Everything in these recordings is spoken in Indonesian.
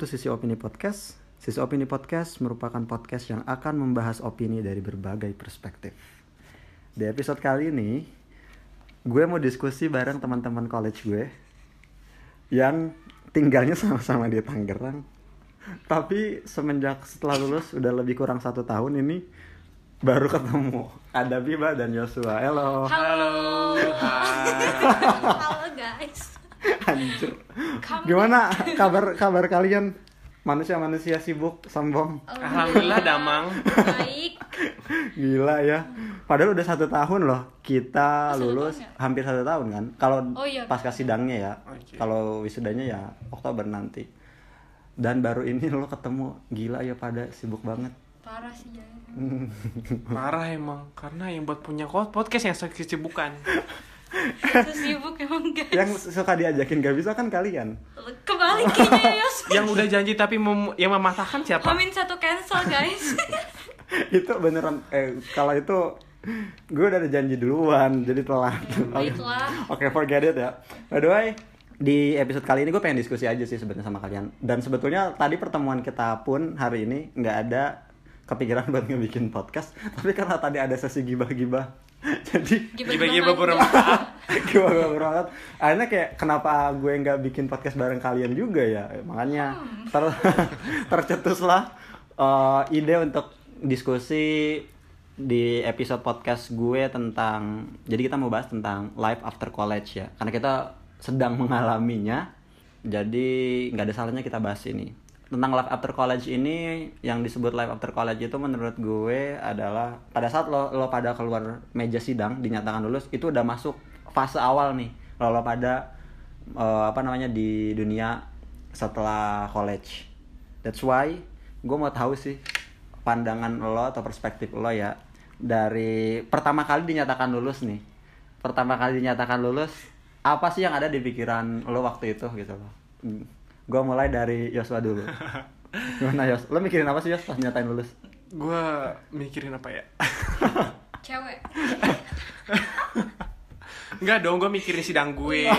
To Sisi Opini Podcast. Sisi Opini Podcast merupakan podcast yang akan membahas opini dari berbagai perspektif. Di episode kali ini, gue mau diskusi bareng teman-teman college gue yang tinggalnya sama-sama di Tangerang. Tapi semenjak setelah lulus udah lebih kurang satu tahun ini baru ketemu. Ada Biba dan Yosua. Hello. Halo. Halo guys. Anjir. Kamu- Gimana kabar kabar kalian? Manusia-manusia sibuk, sombong. Alhamdulillah damang. Baik. Gila ya. Padahal udah satu tahun loh kita Oh, satu lulus tahun ya? hampir satu tahun kan. Kalau Oh, iya. pasca sidangnya ya. Oke. Kalau wisudanya ya Oktober nanti. Dan baru ini lo ketemu gila ya pada sibuk banget. Parah sih Jaya. Parah emang karena yang buat punya podcast yang kesibukan. Itu sibuk emang guys. Yang suka diajakin gak bisa kan kalian. Kebalik kayaknya Yos. yang udah janji tapi mem- yang mematahkan siapa? Hamin satu cancel guys. itu beneran eh kalau itu gue udah ada janji duluan jadi telat. Baiklah. Oke, forget it ya. By the way, di episode kali ini gue pengen diskusi aja sih sebenarnya sama kalian. Dan sebetulnya tadi pertemuan kita pun hari ini nggak ada kepikiran buat ngebikin podcast, tapi karena tadi ada sesi gibah-gibah, jadi Gibah-gibah bermanfaat. gibah berangkat. Akhirnya kayak kenapa gue nggak bikin podcast bareng kalian juga ya? Makanya ter tercetuslah eh, ide untuk diskusi di episode podcast gue tentang jadi kita mau bahas tentang life after college ya karena kita sedang mengalaminya jadi nggak ada salahnya kita bahas ini tentang life after college ini yang disebut life after college itu menurut gue adalah pada saat lo lo pada keluar meja sidang dinyatakan lulus itu udah masuk fase awal nih. Lo lo pada eh, apa namanya di dunia setelah college. That's why gue mau tahu sih pandangan lo atau perspektif lo ya. Dari pertama kali dinyatakan lulus nih pertama kali dinyatakan lulus apa sih yang ada di pikiran lo waktu itu gitu loh gue mulai dari Yosua dulu gimana Yos lo mikirin apa sih Yos pas nyatain lulus Gua mikirin apa ya? Cewek. Enggak dong, gue mikirin sidang gue.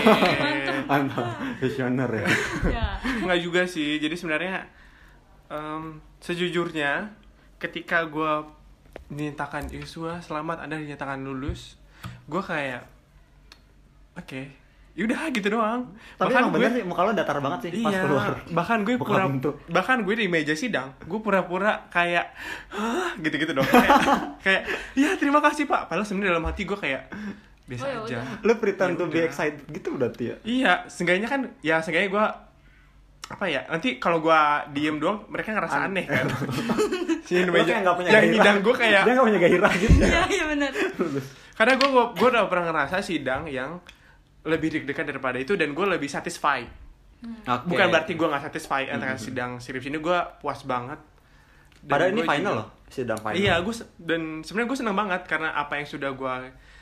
mantap visioner ya. Enggak juga sih. Jadi sebenarnya em, sejujurnya ketika gue dinyatakan Yosua selamat Anda dinyatakan lulus, gue kayak oke, yaudah gitu doang. tapi Bahkan emang bener sih muka lo datar banget sih pas iya, keluar bahkan gue Buka pura pintu. bahkan gue di meja sidang, gue pura-pura kayak Hah? gitu-gitu dong. Kayak, kayak ya terima kasih Pak. Padahal sebenarnya dalam hati gue kayak biasa Oh, ya aja. lo pretend Ya to be udah. excited gitu berarti ya Iya, seenggaknya kan ya seenggaknya gue apa ya nanti kalau gue diem doang mereka ngerasa An- aneh kan si Lo meja nggak punya yang sidang gue kayak dia nggak punya gairah gitu ya Iya, iya benar. karena gue gue udah pernah ngerasa sidang yang lebih deg-degan daripada itu dan gue lebih satisfied Oke. bukan berarti gue nggak satisfied antara sidang skripsi ini gue puas banget Dan padahal ini final juga- loh sidang final Iya, gue dan sebenarnya gue seneng banget karena apa yang sudah gue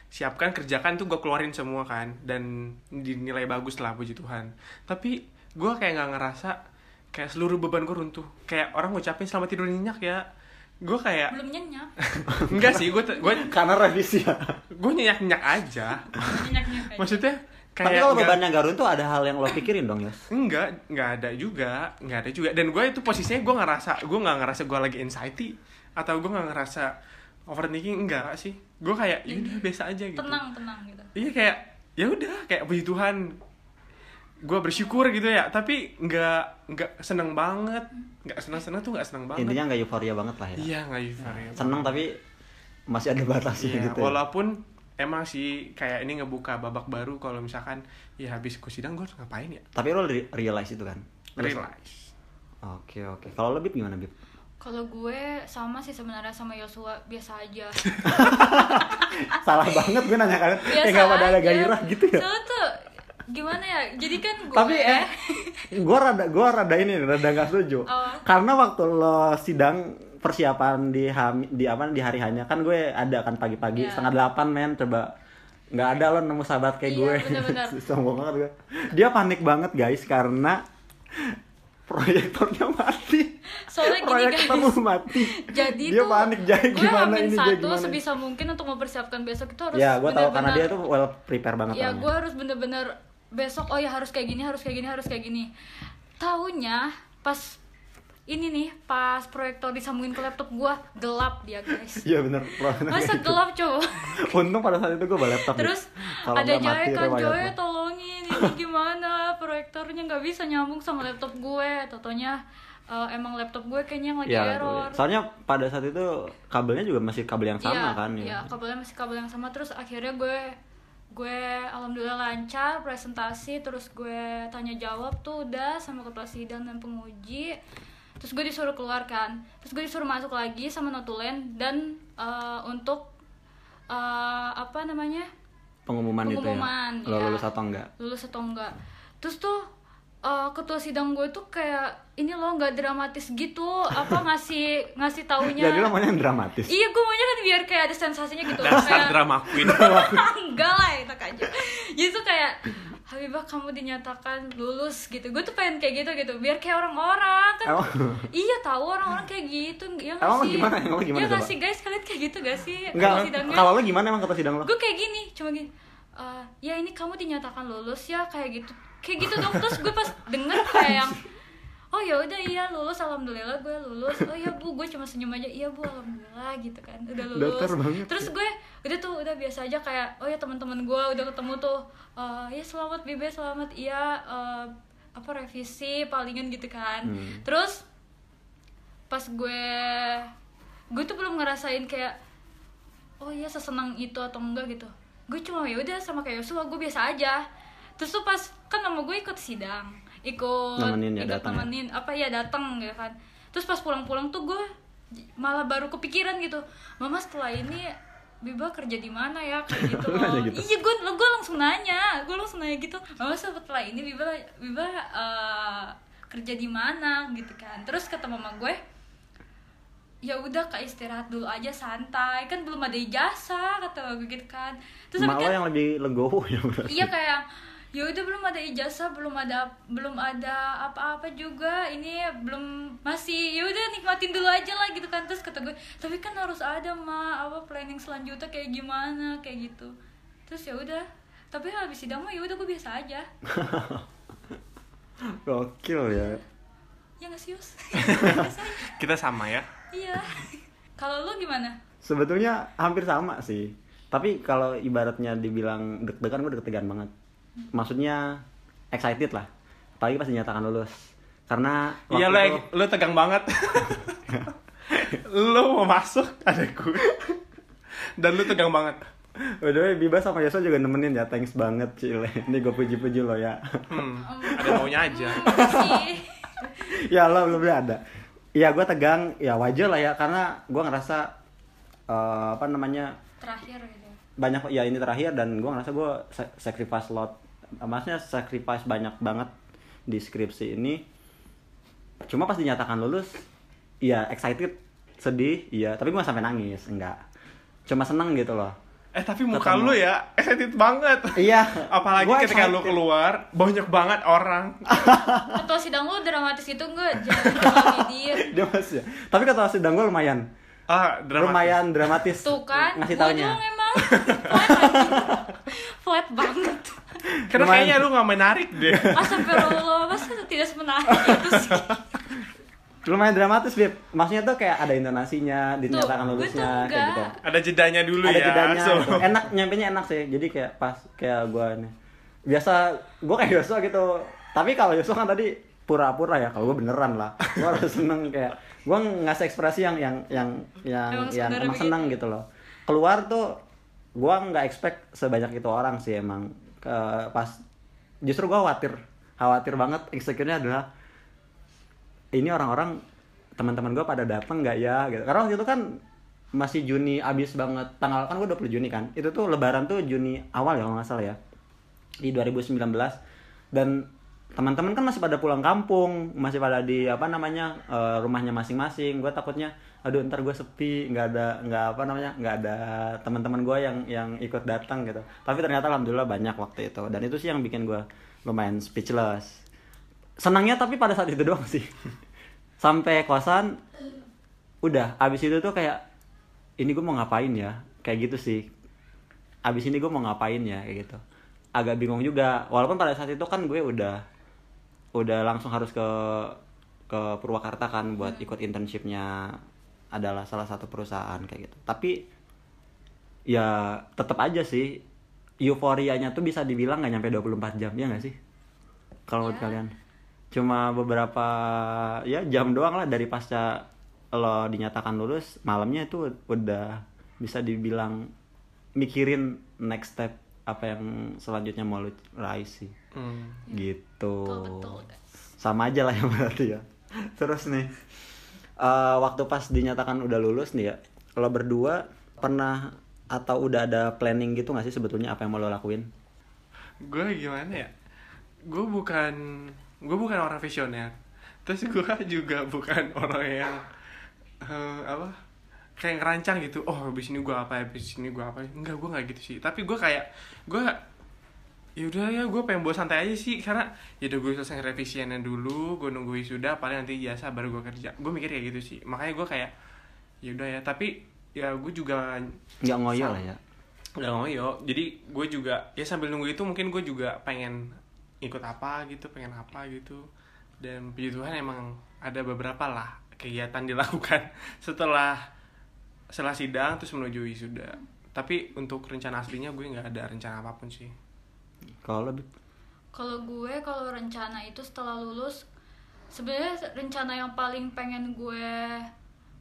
siapkan kerjakan tuh gue keluarin semua kan dan dinilai bagus lah puji Tuhan. Tapi gue kayak nggak ngerasa kayak seluruh beban gue runtuh. Kayak orang ngucapin selamat tidur nyenyak ya. Gue kayak Belum nyenyak. enggak sih, gue gue karena revisi ya gue nyenyak nyenyak aja. Aja. Maksudnya kayak tapi kalau bebannya Garun tuh ada hal yang lo pikirin dong Yos Enggak, enggak ada juga, enggak ada juga. Dan gue itu posisinya gue ngerasa, gue nggak ngerasa gue lagi anxiety atau gue nggak ngerasa overthinking enggak sih. Gue kayak ya udah biasa aja gitu. Tenang, tenang gitu. Iya kayak ya udah kayak puji Tuhan. Gue bersyukur gitu ya, tapi nggak nggak seneng banget, nggak seneng seneng tuh nggak seneng banget. intinya nggak euforia banget lah ya Iya nggak euforia. seneng tapi masih ada batasnya Iya, gitu ya. walaupun emang sih kayak ini ngebuka babak baru kalau misalkan ya habis ku sidang gue harus ngapain ya? tapi lo re- realize itu kan Realize. oke oke kalau lo Bib gimana Bib Kalau gue sama sih sebenarnya sama Yosua biasa aja. salah banget gue nanya kalian Biasa eh nggak pada ada gairah gitu ya Soalnya tuh gimana ya? Jadi kan gue tapi eh gue rada gue rada ini rada nggak setuju Oh. karena waktu lo sidang persiapan di ham, di apa di hari hanya. Kan gue ada kan pagi-pagi Iya. setengah delapan men. Coba nggak ada lo nemu sahabat kayak Iya, gue. sombong banget gue. Dia panik banget guys karena proyektornya mati. Soalnya gini, proyektor guys. mati. Jadi dia tuh panik jadi gue gimana ini satu gimana? sebisa mungkin untuk mempersiapkan besok itu harus ya gue tahu karena dia tuh well prepare banget ya orangnya. gue harus bener-bener besok oh ya harus kayak gini harus kayak gini harus kayak gini. Taunya pas ini nih pas proyektor disambungin ke laptop gua gelap dia guys. Iya bener. Masa gelap coba? Untung pada saat itu gue bawa laptop. nih. Terus Kalau ada Joy kan Joy lo. tolongin ini gimana proyektornya nggak bisa nyambung sama laptop gue. Totonya eh, emang laptop gue kayaknya yang lagi Iya, error. soalnya pada saat itu kabelnya juga masih kabel yang sama iya, kan Iya, ya. kabelnya masih kabel yang sama terus akhirnya gue gue alhamdulillah lancar presentasi terus gue tanya jawab tuh udah sama ketua sidang dan penguji terus gue disuruh keluar kan terus gue disuruh masuk lagi sama notulen dan eh, untuk eh, apa namanya Pengumuman, Pengumuman, itu ya. Lo iya. lulus atau enggak? lulus atau enggak terus tuh eh, ketua sidang gue tuh kayak ini loh nggak dramatis gitu apa ngasih ngasih taunya Jadi lo maunya yang dramatis. Iya, gue maunya kan biar kayak ada sensasinya gitu. Dasar drama queen. Enggak lah, enak aja. Jadi tuh kayak Habibah kamu dinyatakan lulus gitu. Gue tuh pengen kayak gitu gitu, biar kayak orang-orang kan. Emang? Iya tahu orang-orang kayak gitu. Ya Emang sih? gimana? Emang gimana Ya coba? sih guys, kalian kayak gitu gak sih? Enggak, sidangnya? kalau lo gimana emang kata sidang lo? gue kayak gini cuma gini "Eh, ya ini kamu dinyatakan lulus ya kayak gitu kayak gitu dong terus gue pas denger kayak yang oh ya udah iya lulus alhamdulillah gue lulus. Oh ya bu gue cuma senyum aja. Iya bu alhamdulillah gitu kan. Udah lulus. Terus gue udah tuh udah biasa aja kayak oh ya teman-teman gue udah ketemu tuh "Eh, ya selamat bibe selamat. Iya eh, apa revisi palingan gitu kan. Hmm. terus pas gue gue tuh belum ngerasain kayak oh iya sesenang itu atau enggak gitu. Gue cuma ya udah sama kayak Yosua gue biasa aja. Terus tuh pas kan nama gue ikut sidang ikut Nemenin ya, ikut datang ya? nemenin. Apa ya datang ya kan. Terus pas pulang-pulang tuh gue malah baru kepikiran gitu. Mama setelah ini Biba kerja di mana ya kayak gitu nanya gitu? iya gue gue langsung nanya. Gue langsung nanya gitu. Mama setelah ini Biba Biba eh, kerja di mana gitu kan. Terus kata mama gue ya udah kak istirahat dulu aja santai. Kan belum ada ijazah kata gue gitu kan. Terus lo kan yang lebih legowo ya berarti. iya kayak ya udah belum ada ijazah belum ada belum ada apa-apa juga ini belum masih ya udah nikmatin dulu aja lah gitu kan terus kata gue tapi kan harus ada mah apa planning selanjutnya kayak gimana kayak gitu terus ya udah tapi habis sidang mah ya udah gue biasa aja Gokil ya. ya nggak sih. Kita sama ya. iya kalau lu gimana Sebetulnya hampir sama sih. Tapi kalau ibaratnya dibilang deg-degan gue deg-degan banget. Maksudnya excited lah. Apalagi pas dinyatakan lulus. Karena Iya lo itu- lo tegang banget. lo mau masuk ada gue. Dan lo tegang banget. By the way, Biba sama Yosua juga nemenin ya, thanks banget Cile Ini gue puji-puji lo ya Hmm, ada maunya aja. Ya lo belum ada Ya gue tegang, ya wajar lah ya Karena gue ngerasa eh, Apa namanya terakhir gitu Banyak, ya ini terakhir dan gue ngerasa gue sa- sacrifice lot Maksudnya sacrifice banyak banget di skripsi ini. Cuma pas dinyatakan lulus Ya excited, sedih, iya. Tapi gue gak sampai nangis, enggak. Cuma seneng gitu loh. Eh tapi muka Ketemu. lo ya excited banget. Iya. Apalagi gua ketika excited. keluar banyak banget orang. ketua sidang lu dramatis gitu enggak jangan terlalu dia Dia masih Tapi kata sidang gue lumayan. Ah, dramatis. lumayan dramatis. Tuh kan ngasih doang emang. Flat banget Karena Lumayan. kayaknya lu gak menarik deh. astagfirullah masa tidak semenarik itu sih. Lumayan dramatis Bib maksudnya tuh kayak ada intonasinya dinyatakan tuh lulusnya kayak gitu. Ada jedanya dulu ada ya. jedanya so. gitu. enak nyampenya enak sih. Jadi kayak pas kayak gue nih biasa gue kayak Yosua gitu. Tapi kalau Yosua kan tadi pura-pura ya. Kalau gue beneran lah. Gue harus seneng kayak gue ngasih ekspresi yang yang yang yang Emang yang emang seneng gitu loh. Keluar tuh gue nggak expect sebanyak itu orang sih emang ke pas justru gue khawatir khawatir banget insecure-nya adalah ini orang-orang teman-teman gue pada datang nggak ya gitu. Karena waktu itu kan masih Juni abis banget tanggal kan gue 20 Juni kan itu tuh Lebaran tuh Juni awal ya kalau nggak salah ya di 2019 dan teman-teman kan masih pada pulang kampung masih pada di apa namanya eh, rumahnya masing-masing. Gue takutnya aduh ntar gue sepi nggak ada nggak apa namanya nggak ada teman-teman gue yang yang ikut datang gitu. Tapi ternyata alhamdulillah banyak waktu itu. Dan itu sih yang bikin gue lumayan speechless. Senangnya tapi pada saat itu doang sih. Sampai kosan udah abis itu tuh kayak ini gue mau ngapain ya? Kayak gitu sih. Abis ini gue mau ngapain ya? Kayak gitu. Agak bingung juga. Walaupun pada saat itu kan gue udah udah langsung harus ke ke Purwakarta kan buat ikut internshipnya adalah salah satu perusahaan kayak gitu. Tapi ya tetap aja sih euforianya tuh bisa dibilang nggak nyampe 24 jam ya nggak sih? Kalau menurut Ya. kalian. Cuma beberapa ya jam doang lah dari pasca lo dinyatakan lulus malamnya itu udah bisa dibilang mikirin next step apa yang selanjutnya mau lu raih sih. Hmm. gitu. Betul, betul, sama aja lah ya berarti ya. Terus nih eh, waktu pas dinyatakan udah lulus nih ya lo berdua pernah atau udah ada planning gitu nggak sih sebetulnya apa yang mau lo lakuin? Gue gimana ya? Gue bukan gue bukan orang visioner. Terus gue juga bukan orang yang eh, apa kayak ngerancang gitu oh abis ini gue apa abis ini gue apa? Enggak gue nggak gitu sih. Tapi gue kayak gue yaudah ya gue pengen bawa santai aja sih. Karena ya udah gue selesai revisiannya dulu gue nunggu wisuda paling nanti jasa baru gue kerja. Gue mikir kayak gitu sih. Makanya gue kayak yaudah ya. Tapi ya gue juga nggak ngoyo lah ya. Nggak ngoyo. Jadi gue juga ya sambil nunggu itu mungkin gue juga pengen ikut apa gitu pengen apa gitu. Dan puji Tuhan emang ada beberapa lah kegiatan dilakukan setelah setelah sidang terus menuju wisuda. Tapi untuk rencana aslinya gue nggak ada rencana apa pun sih. Kalau lebih Kalau gue kalau rencana itu setelah lulus sebenarnya rencana yang paling pengen gue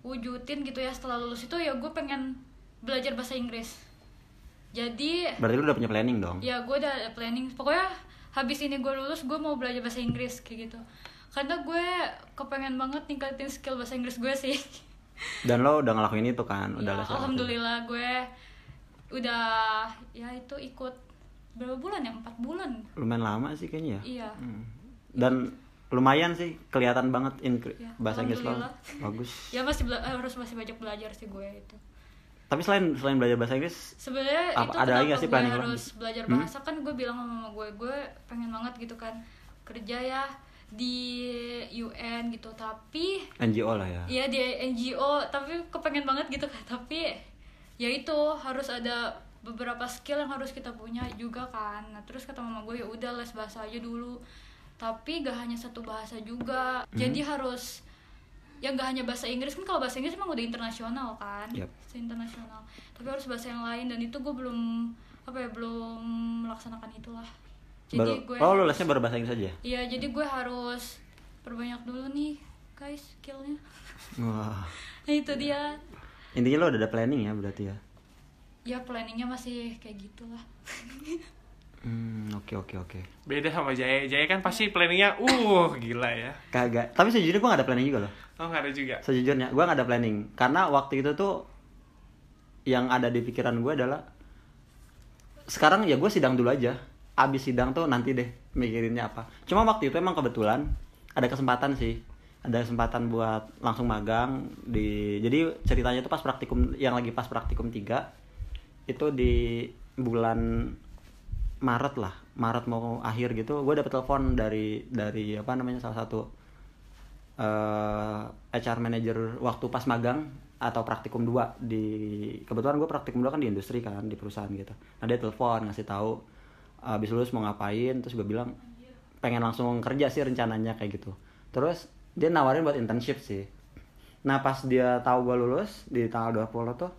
wujudin gitu ya setelah lulus itu ya gue pengen belajar bahasa Inggris. Jadi berarti lu udah punya planning dong? ya gue udah ada planning. Pokoknya habis ini gue lulus gue mau belajar bahasa Inggris kayak gitu. Karena gue kepengen banget ningkatin skill bahasa Inggris gue sih dan lo udah ngelakuin itu kan? Udah ya, les itu. alhamdulillah gue udah ya itu ikut berapa bulan ya? Empat bulan. Lumayan lama sih kayaknya ya? Iya. Hmm. dan lumayan sih kelihatan banget incre- Ya, bahasa Inggris lo. alhamdulillah. bagus. Ya masih bela- harus masih banyak belajar sih gue itu. Tapi selain selain belajar bahasa Inggris sebenarnya itu ada lagi sih planning harus belajar Hmm? bahasa kan gue bilang sama mama gue gue pengen banget gitu kan kerja ya di UN gitu tapi NGO lah ya? Iya di NGO tapi kepengen banget gitu kan tapi ya itu harus ada beberapa skill yang harus kita punya juga kan. Nah terus kata mama gue ya udah les bahasa aja dulu. Tapi gak hanya satu bahasa juga. Jadi harus ya gak hanya bahasa Inggris kan kalau bahasa Inggris emang udah internasional kan. Bahasa internasional. Tapi harus bahasa yang lain dan itu gue belum apa ya belum melaksanakan itulah jadi baru gue oh lu harus- lesnya baru bahasa Inggris aja? Iya, jadi gue harus perbanyak dulu nih, guys, skillnya. wah. Nah, itu dia. intinya lo udah ada planning ya berarti ya? Ya planningnya masih kayak gitulah. hmm oke oke oke. Beda sama Jaya. Jaya kan pasti planningnya uh gila ya. Kagak. Tapi sejujurnya gue gak ada planning juga loh. Oh nggak ada juga? Sejujurnya gue gak ada planning. Karena waktu itu tuh yang ada di pikiran gue adalah sekarang ya gue sidang dulu aja abis sidang tuh nanti deh mikirinnya apa. Cuma waktu itu emang kebetulan ada kesempatan sih. Ada kesempatan buat langsung magang di jadi ceritanya tuh pas praktikum yang lagi pas praktikum 3 itu di bulan Maret lah. Maret mau akhir gitu gue dapet telepon dari dari apa namanya salah satu eh HR manager waktu pas magang atau praktikum 2 di kebetulan gue praktikum 2 kan di industri kan di perusahaan gitu. Nah dia telepon ngasih tahu abis lulus mau ngapain terus gue bilang pengen langsung kerja sih rencananya kayak gitu. Terus dia nawarin buat internship sih. Nah pas dia tahu gue lulus di tanggal 20 tuh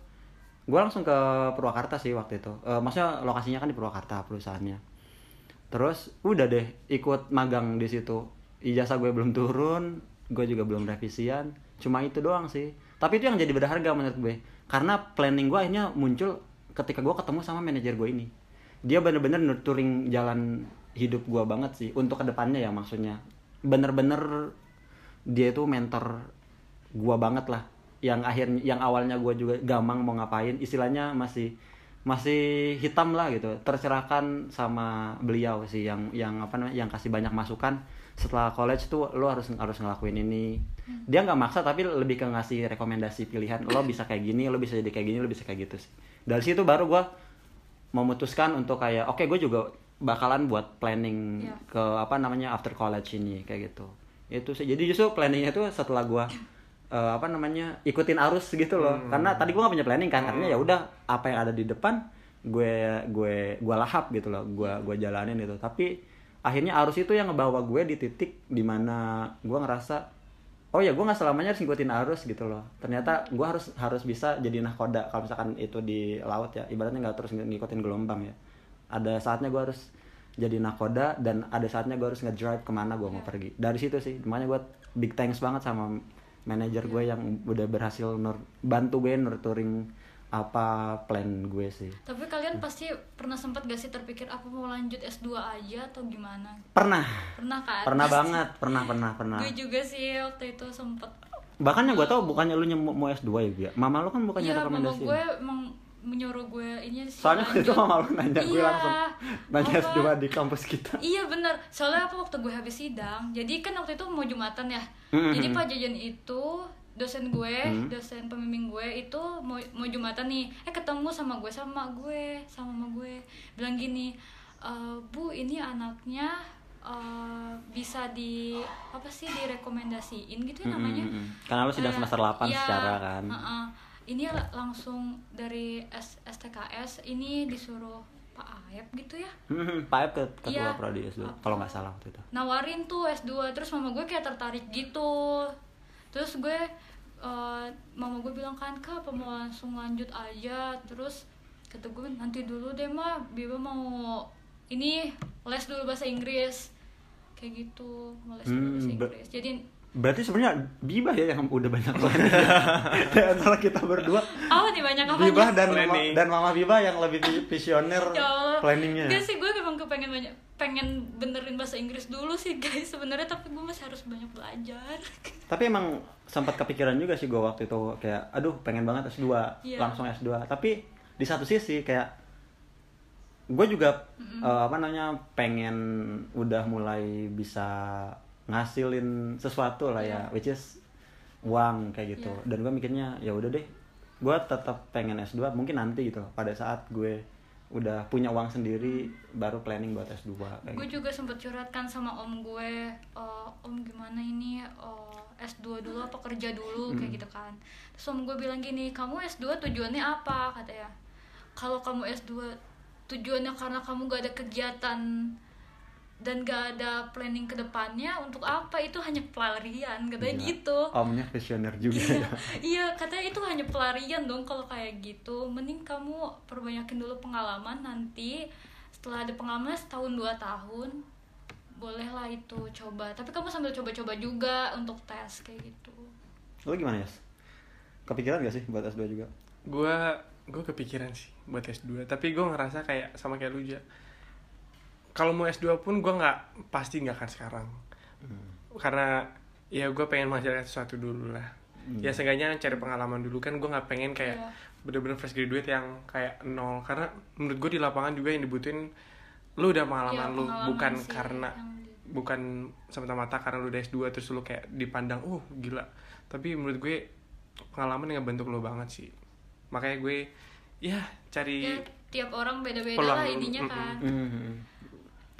gue langsung ke Purwakarta sih waktu itu. Eh, maksudnya lokasinya kan di Purwakarta perusahaannya. Terus udah deh ikut magang di situ. Ijazah gue belum turun gue juga belum revisian. Cuma itu doang sih. Tapi itu yang jadi berharga menurut gue. Karena planning gue akhirnya muncul ketika gue ketemu sama manajer gue ini dia bener-bener nurturing jalan hidup gue banget sih untuk ke depannya ya maksudnya. Bener-bener dia itu mentor gue banget lah. Yang akhirnya yang awalnya gue juga gamang mau ngapain istilahnya masih masih hitam lah gitu. Tercerahkan sama beliau sih yang yang apa namanya yang kasih banyak masukan. Setelah college tuh lo harus harus ngelakuin ini. Dia nggak maksa tapi lebih ke ngasih rekomendasi pilihan. Lo bisa kayak gini lo bisa jadi kayak gini lo bisa kayak gitu sih. Dari situ baru gue memutuskan untuk kayak oke gue juga bakalan buat planning Iya. ke apa namanya after college ini kayak gitu. Itu sih. Jadi justru planningnya tuh setelah gue eh, apa namanya ikutin arus gitu loh. Karena tadi gue gak punya planning kan. Artinya ya udah apa yang ada di depan gue gue gue lahap gitu loh. Gue gue jalanin itu tapi akhirnya arus itu yang ngebawa gue di titik di mana gue ngerasa oh ya gue nggak selamanya harus ngikutin arus gitu loh. Ternyata gue harus harus bisa jadi nahkoda kalau misalkan itu di laut ya. Ibaratnya nggak terus ngikutin gelombang ya. Ada saatnya gue harus jadi nakoda dan ada saatnya gue harus ngedrive ke mana gue mau pergi. Dari situ sih. Makanya gue big thanks banget sama manajer gue yang udah berhasil nur- bantu gue nurturing apa plan gue sih Tapi kalian pasti pernah sempat gak sih terpikir apa mau lanjut S2 aja atau gimana? pernah Pernah kan? pernah banget pernah pernah pernah Gue juga sih waktu itu sempet bahkan yang gue tau bukannya lu mau S2 ya Bia? mama lu kan bukannya Iya, mama rekomendasi gue emang menyuruh gue ini sih soalnya waktu itu lanjut. mama lu nanya gue Iya. langsung nanya Apa? S2 di kampus kita Iya bener, soalnya apa waktu gue habis sidang Jadi kan waktu itu mau Jumatan ya Mm-mm. Jadi Pak Jajan itu dosen gue, Mm. dosen pembimbing gue itu mau mau Jumatan nih. Eh ketemu sama gue, sama gue, sama mama gue. Bilang gini, "E, Bu ini anaknya eh, bisa di apa sih direkomendasiin gitu ya namanya? Mm-mm. karena lu sidang Kayak, semester 8 iya, secara kan. uh-uh. ini la- langsung dari S- STKS ini disuruh Pak Ayep gitu ya? Hmm, Pak Ep ke- ketua Iya. prodi S2 kalau nggak salah waktu itu. Nawarin tuh S2 terus mama gue kayak tertarik gitu terus gue eh, mama gue bilang kan kak apa mau langsung lanjut aja? Terus kata gue nanti dulu deh mah Biba mau ini les dulu bahasa Inggris. Kayak gitu les dulu Hmm, bahasa be- Inggris. Jadi berarti sebenarnya Bibah ya yang udah banyak planning. Di antara kita berdua apa nih banyak apa Bibah dan mama, dan Mama Bibah yang lebih vi- visioner ya planningnya Gak sih gue memang kepengen banyak pengen benerin bahasa Inggris dulu sih guys sebenarnya tapi gue masih harus banyak belajar. Tapi emang sempat kepikiran juga sih gue waktu itu kayak aduh pengen banget S2 Iya. langsung S2 tapi di satu sisi kayak gue juga eh, apa namanya pengen udah mulai bisa ngasilin sesuatu lah ya Iya. which is uang kayak gitu. Iya. dan gue mikirnya ya udah deh gue tetap pengen S2 mungkin nanti gitu pada saat gue udah punya uang sendiri baru planning buat S2 kayak gue gitu. juga sempet curhatkan sama om gue "Eh, om gimana ini? Eh, S2 dulu apa kerja dulu? Kayak gitu kan. Terus om gue bilang gini kamu S2 tujuannya apa? Katanya. Kalau kamu S2 tujuannya karena kamu gak ada kegiatan dan gak ada planning ke depannya untuk apa? Itu hanya pelarian katanya Gila. gitu. Omnya visioner juga iya ya. iya katanya itu hanya pelarian dong kalau kayak gitu. Mending kamu perbanyakin dulu pengalaman nanti. Setelah ada pengalaman setahun dua tahun bolehlah itu coba. Tapi kamu sambil coba-coba juga untuk tes kayak gitu. Lo gimana ya kepikiran gak sih buat S2 juga? Gue gue kepikiran sih buat S2 tapi gue ngerasa kayak sama kayak lu aja kalau mau S2 pun gue nggak pasti nggak akan sekarang. Karena ya gue pengen menghasilkan sesuatu dulu lah. Ya seenggaknya cari pengalaman dulu kan gue nggak pengen kayak Iya. bener-bener fresh graduate yang kayak nol. Karena menurut gue di lapangan juga yang dibutuhin lu udah pengalaman Iya, lu pengalaman bukan sih karena yang bukan semata-mata karena lu udah S2 terus lu kayak dipandang uh gila. Tapi menurut gue pengalaman yang bentuk lu banget sih. Makanya gue ya cari ya tiap orang beda-beda lah dulu, ininya mm-mm. kan. Mhm.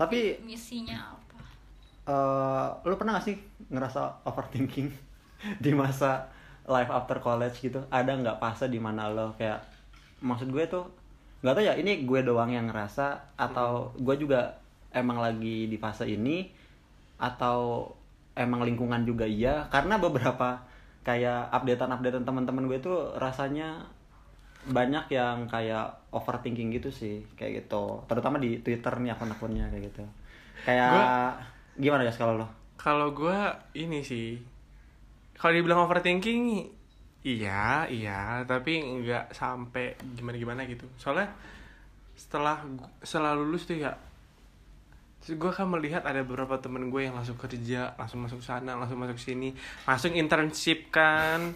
Tapi misinya apa? Eh lu pernah gak sih ngerasa overthinking di masa life after college gitu? Ada nggak fase di mana lo kayak maksud gue tuh nggak tahu ya ini gue doang yang ngerasa atau gue juga emang lagi di fase ini atau emang lingkungan juga iya? Karena beberapa kayak updatean updatean teman-teman gue tuh rasanya banyak yang kayak overthinking gitu sih kayak gitu. Terutama di Twitter nih akun-akunnya kayak gitu. Kayak gimana ya kalau lo? Kalau gue ini sih kalau dibilang overthinking iya iya. Tapi nggak sampai gimana gimana gitu. Soalnya setelah setelah lulus tuh ya gue kan melihat ada beberapa temen gue yang langsung kerja langsung masuk sana langsung masuk sini langsung internship kan.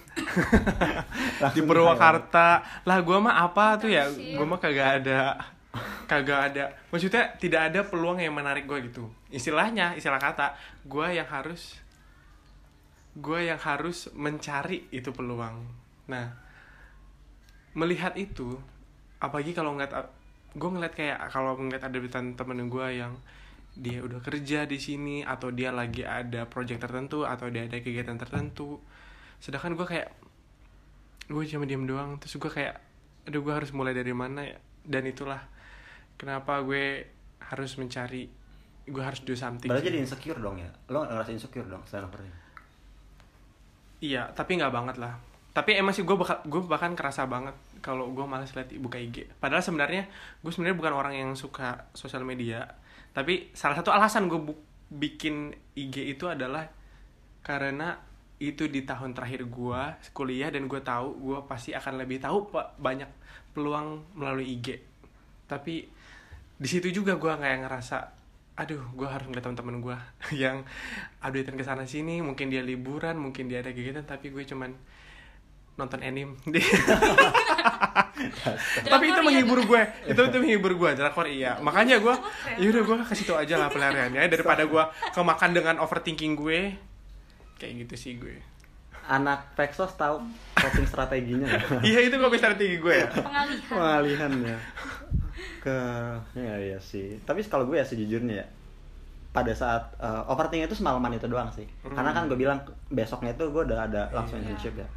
Di Purwakarta. lah gue mah apa tuh ya? Gue mah kagak ada kagak ada. Maksudnya tidak ada peluang yang menarik gue gitu. Istilahnya istilah kata gue yang harus gue yang harus mencari itu peluang. Nah melihat itu apalagi kalau ngeliat gue ngeliat kayak kalau ngeliat ada temen gue yang dia udah kerja di sini atau dia lagi ada project tertentu atau dia ada kegiatan tertentu sedangkan gue kayak gue cuma diem doang terus gue kayak aduh gue harus mulai dari mana ya dan itulah kenapa gue harus mencari gue harus do something Berarti jadi insecure dong ya? Lo ngerasa insecure dong selain overthinking? Iya, tapi nggak banget lah. Tapi emang sih gue bakal gue bahkan kerasa banget kalau gue malas liat buka IG. Padahal sebenarnya gue sebenarnya bukan orang yang suka sosial media. Tapi salah satu alasan gue bikin IG itu adalah karena itu di tahun terakhir gue kuliah dan gue tahu gue pasti akan lebih tahu banyak peluang melalui IG. Tapi di situ juga gue kayak ngerasa aduh gue harus ngeliat teman-teman gue yang updatean ke sana sini mungkin dia liburan mungkin dia ada kegiatan tapi gue cuman nonton anime tapi itu Drakor menghibur iya. gue itu itu menghibur gue drakor iya makanya gue yaudah gue ke situ aja lah pelariannya daripada gue kemakan dengan overthinking gue kayak gitu sih gue Anak Pexos tahu coping strateginya nggak? iya itu gue strategi gue ya pengalihan Pengalihan ya ke ya iya sih. Tapi kalau gue ya sejujurnya ya pada saat uh, overthinking itu semalaman itu doang sih. Karena kan gue bilang besoknya itu gue udah ada langsung Iya. internship ya.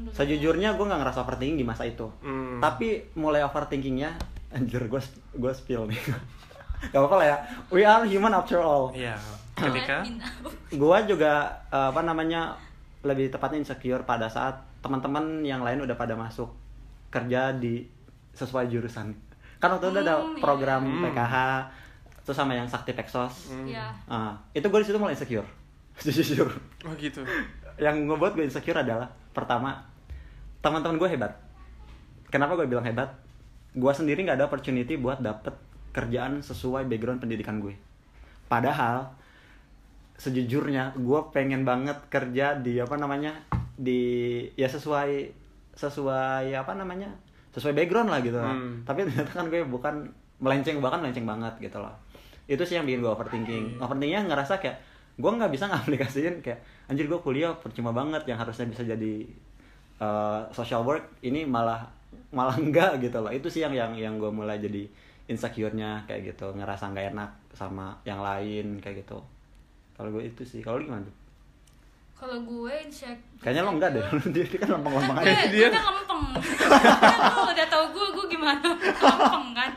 Alhamdulillah. Sejujurnya gue nggak ngerasa overthinking di masa itu. Hmm. Tapi mulai overthinkingnya, anjir gue gue spill nih. Gak apa-apa lah ya. We are human after all. iya ketika. Gue juga uh, apa namanya lebih tepatnya insecure pada saat teman-teman yang lain udah pada masuk kerja di sesuai jurusan. Kan waktu itu ada Hmm, iya. program Hmm. PKH terus sama yang Sakti Peksos. Hmm. Iya. Ah, itu gue di situ mulai insecure. Jujur. oh gitu yang ngebuat gue insecure adalah pertama teman-teman gue hebat. Kenapa gue bilang hebat? Gue sendiri nggak ada opportunity buat dapet kerjaan sesuai background pendidikan gue. Padahal sejujurnya gue pengen banget kerja di apa namanya di ya sesuai sesuai apa namanya sesuai background lah gitu. Hmm. tapi ternyata kan gue bukan melenceng bahkan melenceng banget gitu loh. Itu sih yang bikin gue overthinking. Overthinkingnya ngerasa kayak gue nggak bisa ngaplikasiin kayak anjir gue kuliah percuma banget yang harusnya bisa jadi uh, social work ini malah malah enggak gitu loh itu sih yang yang yang gue mulai jadi insecure-nya kayak gitu ngerasa nggak enak sama yang lain kayak gitu kalau gue itu sih kalau gimana Kalau gue insecure. kayaknya lo enggak deh dia, dia kan lempeng-lempeng aja Gue, Dia- gue udah lempeng. Lu udah tau gue, gue gimana? Lempeng kan.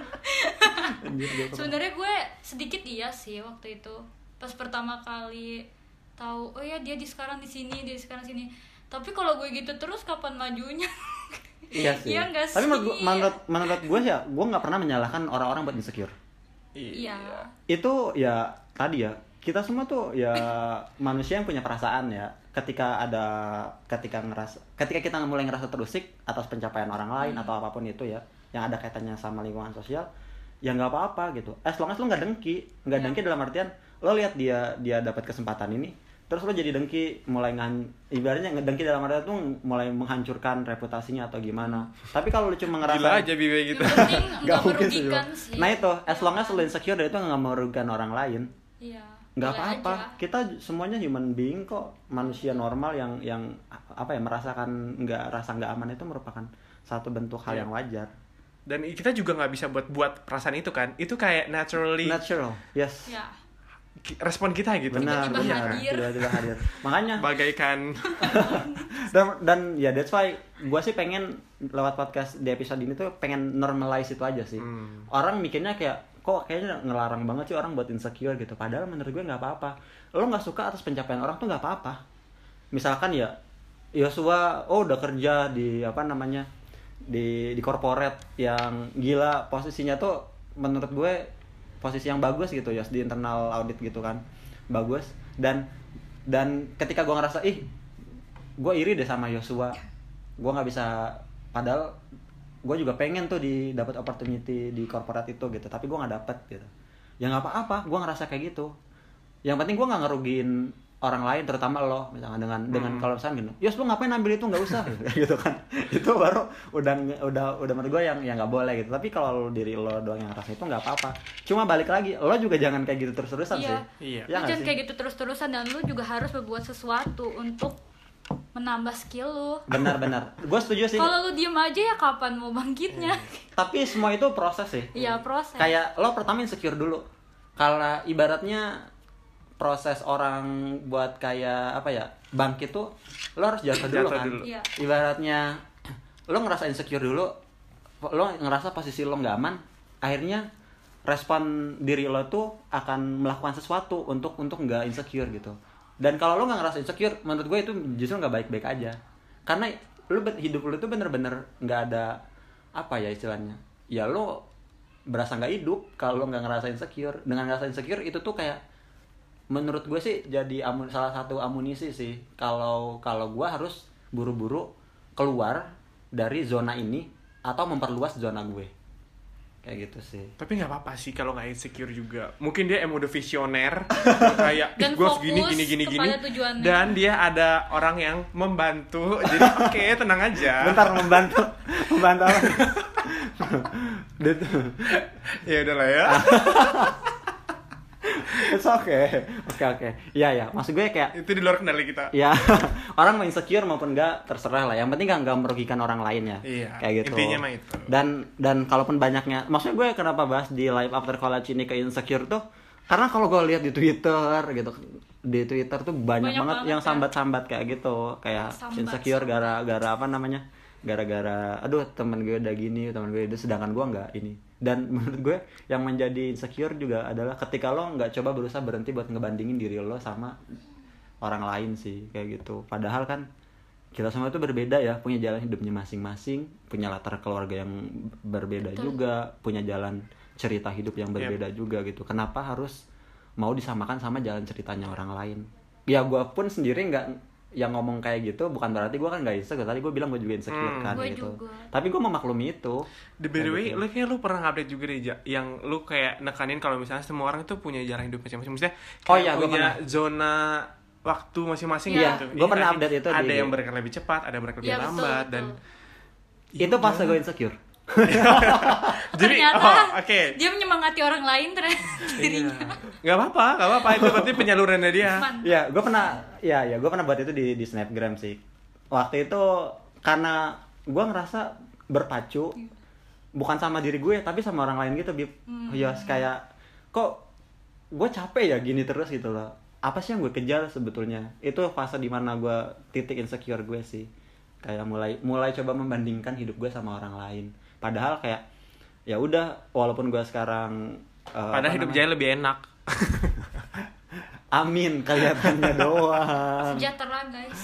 Sebenarnya gue sedikit iya sih waktu itu. Pas pertama kali tahu, oh ya dia di sekarang di sini, dia di sekarang sini. Tapi kalau gue gitu terus kapan majunya? iya sih Iya nggak tapi menurut, sih? menurut menurut gue ya gue nggak pernah menyalahkan orang-orang buat insecure Iya. itu ya tadi ya kita semua tuh ya manusia yang punya perasaan ya ketika ada ketika ngerasa ketika kita mulai ngerasa terusik atas pencapaian orang lain atau apa pun itu ya yang ada kaitannya sama lingkungan sosial ya nggak apa-apa gitu as long as lo nggak dengki nggak Ya. dengki dalam artian lo lihat dia dia dapat kesempatan ini terus lo jadi dengki mulai ngan ibaratnya ngedengki dalam artian tuh mulai menghancurkan reputasinya atau gimana tapi kalau lo cuma ngerasa gila aja biwe gitu Nggak mungkin sih, merugikan Bro. sih. Nah itu, as long as lo insecure dari itu nggak merugikan orang lain, Iya. nggak apa-apa. Kita semuanya human being kok, manusia normal yang yang apa ya merasakan nggak rasa nggak aman itu merupakan satu bentuk hal Iya. yang wajar, dan kita juga nggak bisa buat buat perasaan itu kan itu kayak naturally natural, yes, Ya. Respon kita gitu benar, Tiba-tiba benar, hadir. tiba-tiba hadir. Makanya bagaikan dan dan ya that's why gue sih pengen lewat podcast di episode ini tuh pengen normalize itu aja sih. Hmm. Orang mikirnya kayak kok kayaknya ngelarang banget sih orang buat insecure gitu. Padahal menurut gue nggak apa-apa. Lo nggak suka atas pencapaian orang tuh nggak apa-apa. Misalkan ya Yosua oh udah kerja di apa namanya di di corporate yang gila posisinya tuh menurut gue posisi yang bagus gitu ya di internal audit gitu kan. Bagus. Dan dan ketika gue ngerasa ih gue iri deh sama Yosua. Gue nggak bisa padahal gue juga pengen tuh di dapat opportunity di corporate itu gitu tapi gue nggak dapet gitu. Ya nggak apa-apa gue ngerasa kayak gitu. Yang penting gue nggak ngerugiin orang lain terutama lo misalnya dengan dengan kalau misalnya gini Yos lo ngapain ambil itu nggak usah gitu kan itu baru udah udah udah menurut gue yang yang nggak boleh gitu tapi kalau diri lo doang yang ngerasa itu nggak apa-apa cuma balik lagi lo juga jangan kayak gitu terus-terusan Iya. sih Iya. Ya lu jangan sih? kayak gitu terus-terusan dan lu juga harus berbuat sesuatu untuk menambah skill lu. benar-benar gue setuju sih Kalau lu diem aja ya kapan mau bangkitnya? tapi semua itu proses sih Iya proses. kayak lo pertama insecure dulu kalau ibaratnya proses orang buat kayak apa ya bangkit tuh lo harus jatuh dulu Jatuh kan dulu. Iya. ibaratnya lo ngerasa insecure dulu lo ngerasa posisi lo nggak aman akhirnya respon diri lo tuh akan melakukan sesuatu untuk untuk nggak insecure gitu dan kalau lo nggak ngerasa insecure menurut gue itu justru nggak baik-baik aja karena lo hidup lo tuh bener-bener nggak ada apa ya istilahnya ya lo berasa nggak hidup kalau lo nggak ngerasa insecure dengan ngerasa insecure itu tuh kayak menurut gue sih jadi amun salah satu amunisi sih kalau kalau gue harus buru-buru keluar dari zona ini atau memperluas zona gue kayak gitu sih Tapi nggak apa-apa sih kalau nggak insecure juga. Mungkin dia emang udah visioner, kayak Dan gue gini fokus gini gini gini. tujuannya. Dan dia ada orang yang membantu. Jadi oke tenang aja. bentar membantu membantu apa ya udahlah ya. It's okay. Oke oke. Iya ya maksud gue kayak Itu di luar kendali kita. ya orang mau insecure maupun enggak terserah lah. Yang penting nggak nggak merugikan orang lain ya. Iya, kayak gitu. Intinya mah itu. dan dan kalaupun banyaknya maksudnya gue kenapa bahas di live after college ini ke insecure tuh? Karena kalau gue lihat di twitter gitu di twitter tuh banyak, Banyak banget, banget yang ya. sambat-sambat kayak gitu. Kayak Sambat, insecure gara-gara apa namanya gara-gara aduh temen gue udah gini temen gue itu sedangkan gue nggak ini. Dan menurut gue yang menjadi insecure juga adalah ketika lo nggak coba berusaha berhenti buat ngebandingin diri lo sama orang lain sih kayak gitu. Padahal kan kita semua itu berbeda ya punya jalan hidupnya masing-masing punya latar keluarga yang berbeda juga punya jalan cerita hidup yang berbeda juga gitu. Kenapa harus mau disamakan sama jalan ceritanya orang lain? Ya gue pun sendiri nggak yang ngomong kayak gitu bukan berarti gue kan nggak insecure tadi gue bilang gue juga insecure Hmm. kan Gue gitu juga. tapi gue memaklumi itu The by the way, gitu. lu kayak lu pernah update juga deh, yang lu kayak nekanin kalau misalnya semua orang itu punya jalan hidup masing-masing. Maksudnya Oh kayak iya, gua punya pernah. zona waktu masing-masing Iya, gitu. gua Iya pernah nggak sih? update itu Ada di- yang bergerak lebih cepat, ada yang bergerak lebih Iya, betul, lambat betul. dan itu pas gue insecure jadi ternyata oh, oke. dia menyemangati orang lain ternyata dirinya Gak apa-apa, gak apa-apa itu berarti penyalurannya dia. Ya, gue pernah, ya, ya, gue pernah buat itu di di snapgram sih. Waktu itu karena gue ngerasa berpacu, bukan sama diri gue, tapi sama orang lain gitu, bib. Ya, kayak kok gue capek ya gini terus gitu loh. Apa sih yang gue kejar sebetulnya? Itu fase di mana gue titik insecure gue sih. Kayak mulai mulai coba membandingkan hidup gue sama orang lain. Padahal kayak ya udah, walaupun gue sekarang eh, Padahal hidup? Jaya lebih enak. Amin, kelihatannya doang. sejahtera guys.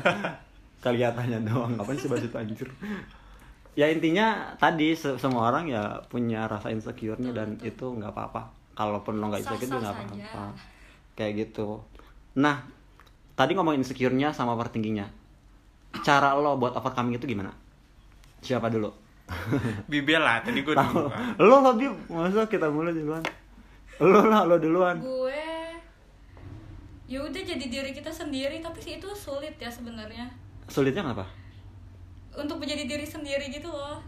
Kelihatannya doang ngapain sih bahas itu anjir? Ya intinya tadi se- semua orang ya punya rasa insecure-nya dan itu nggak apa-apa. Kalaupun lo nggak insecure juga nggak apa-apa. Kayak gitu. Nah tadi ngomongin insecure-nya sama overthinking-nya. Cara lo buat overcoming itu gimana? Siapa dulu Bibel lah, tadi gue dulu. kan. lo lebih masa kita mulai duluan lo lah lo duluan gue ya udah jadi diri kita sendiri tapi sih itu sulit ya sebenarnya sulitnya kenapa untuk menjadi diri sendiri gitu loh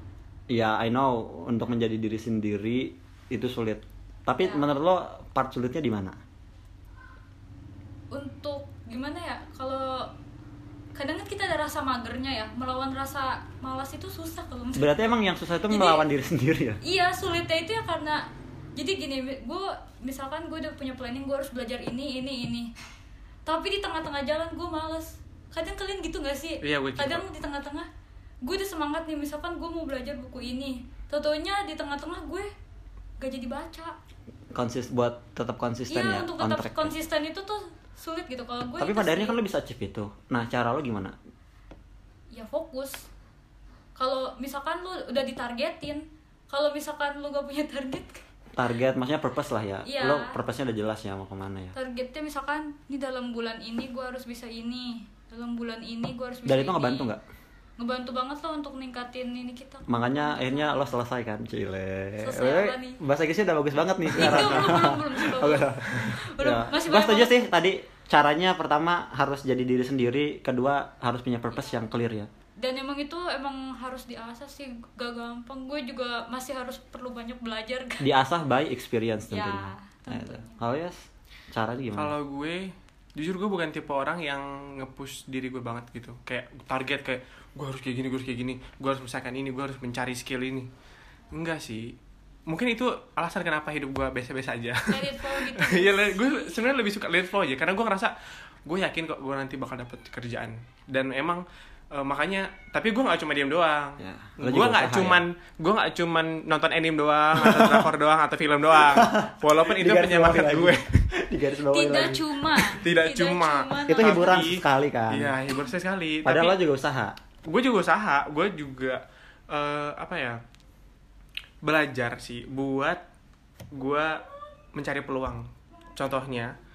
Ya, I know untuk menjadi diri sendiri itu sulit. Tapi Ya. menurut lo part sulitnya di mana? untuk gimana ya kalau kadang kan kita ada rasa magernya ya melawan rasa malas itu susah kalau menurut Berarti emang yang susah itu Jadi- melawan diri sendiri ya? Iya sulitnya itu ya karena jadi gini, gue misalkan gue udah punya planning gue harus belajar ini ini ini, tapi di tengah-tengah jalan gue males. Kadang kalian gitu gak sih? Iya, gue. Kadang di tengah-tengah gue udah semangat nih misalkan gue mau belajar buku ini, totonya di tengah-tengah gue gak jadi baca. Konsis buat tetap konsisten Iya ya, untuk tetap ya. konsisten itu tuh sulit gitu kalau gue. Tapi pada akhirnya kan lo bisa achieve itu. Nah, cara lo gimana? ya fokus. Kalau misalkan lu udah ditargetin, kalau misalkan lu gak punya target, Target, maksudnya purpose lah ya. Iya. Lo purpose-nya udah jelas ya mau ke mana ya. targetnya misalkan di dalam bulan ini gue harus bisa ini dalam bulan ini gue harus bisa Dan itu ngebantu nggak? Ngebantu banget loh untuk ningkatin ini kita Makanya akhirnya lo selesai kan, Cile. Selesai Eh, apa nih? Bahasa Inggrisnya udah bagus banget nih itu sekarang. belum belum belum sih, belum. Belum, Ya. masih banyak setuju sih tadi caranya pertama harus jadi diri sendiri, kedua harus punya purpose yang clear ya. dan emang itu emang harus diasah sih gak gampang gue juga masih harus perlu banyak belajar kan Diasah by experience Ya, tentunya. Nah, tentunya. itu. Kalau ya caranya gimana? Kalau gue jujur gue bukan tipe orang yang nge-push diri gue banget gitu. Kayak target kayak gue harus kayak gini, gue harus kayak gini, gue harus misalkan ini, gue harus mencari skill ini. Enggak sih. Mungkin itu alasan kenapa hidup gue biasa-biasa aja. Gitu Iya, le- gue sebenarnya lebih suka it flow aja karena gue ngerasa gue yakin kok gue nanti bakal dapet kerjaan dan emang Eh, makanya tapi gue nggak cuma diem doang Ya, lo gue nggak usaha, cuman gue nggak cuman nonton anime doang atau drakor doang atau film doang walaupun itu penyemangat gue. Digaris bawahi tidak lagi. cuma Tidak cuma. Itu Tapi- hiburan sekali kan. iya hiburan sekali Padahal lo tapi juga usaha. Gue juga usaha gue juga eh, apa ya belajar sih buat gue mencari peluang contohnya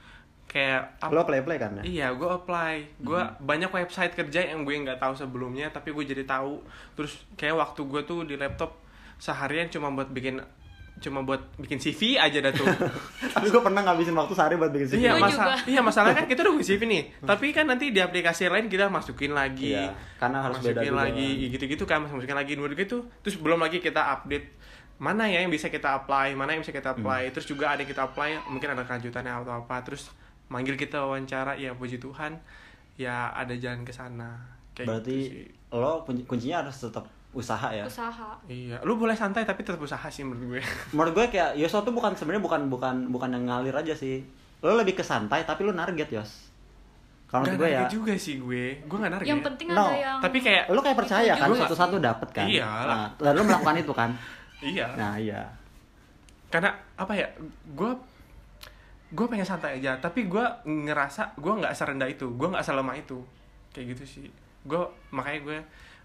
kayak Lo kan ya? Iya, gue apply. Gue banyak website kerja yang gue nggak tahu sebelumnya, tapi gue jadi tahu. Terus kayak waktu gue tuh di laptop seharian cuma buat bikin cuma buat bikin CV aja dah tuh. Tapi gue pernah ngabisin waktu sehari buat bikin CV. iya, masa juga. iya masalahnya kan kita udah bikin CV nih. tapi kan nanti di aplikasi lain kita masukin lagi. Iya, karena harus beda masukin juga lagi gitu-gitu kan, masukin lagi dua gitu. Terus belum lagi kita update mana ya yang bisa kita apply, mana yang bisa kita apply. Hmm. Terus juga ada yang kita apply, mungkin ada kelanjutannya atau apa. Terus manggil kita wawancara, ya puji Tuhan, ya ada jalan ke sana. Kayak Berarti gitu sih. lo kunci- kuncinya harus tetap usaha ya. usaha Iya, lu boleh santai tapi tetap usaha sih menurut gue. Menurut gue kayak Yosua tuh bukan sebenarnya bukan bukan bukan yang ngalir aja sih. Lo lebih ke santai tapi lo target Yos. Kalau menurut gue ya, narget juga sih gue. Gue gak narget. yang penting No, ada yang tapi kayak- lo kayak percaya kan Gue nggak- satu-satu dapet kan. Iya. Nah, lo melakukan itu kan. Iya. Nah iya. Karena apa ya? Gue gue pengen santai aja, tapi gue ngerasa gue nggak serendah itu, gue nggak selemah itu, kayak gitu sih. Gue makanya gue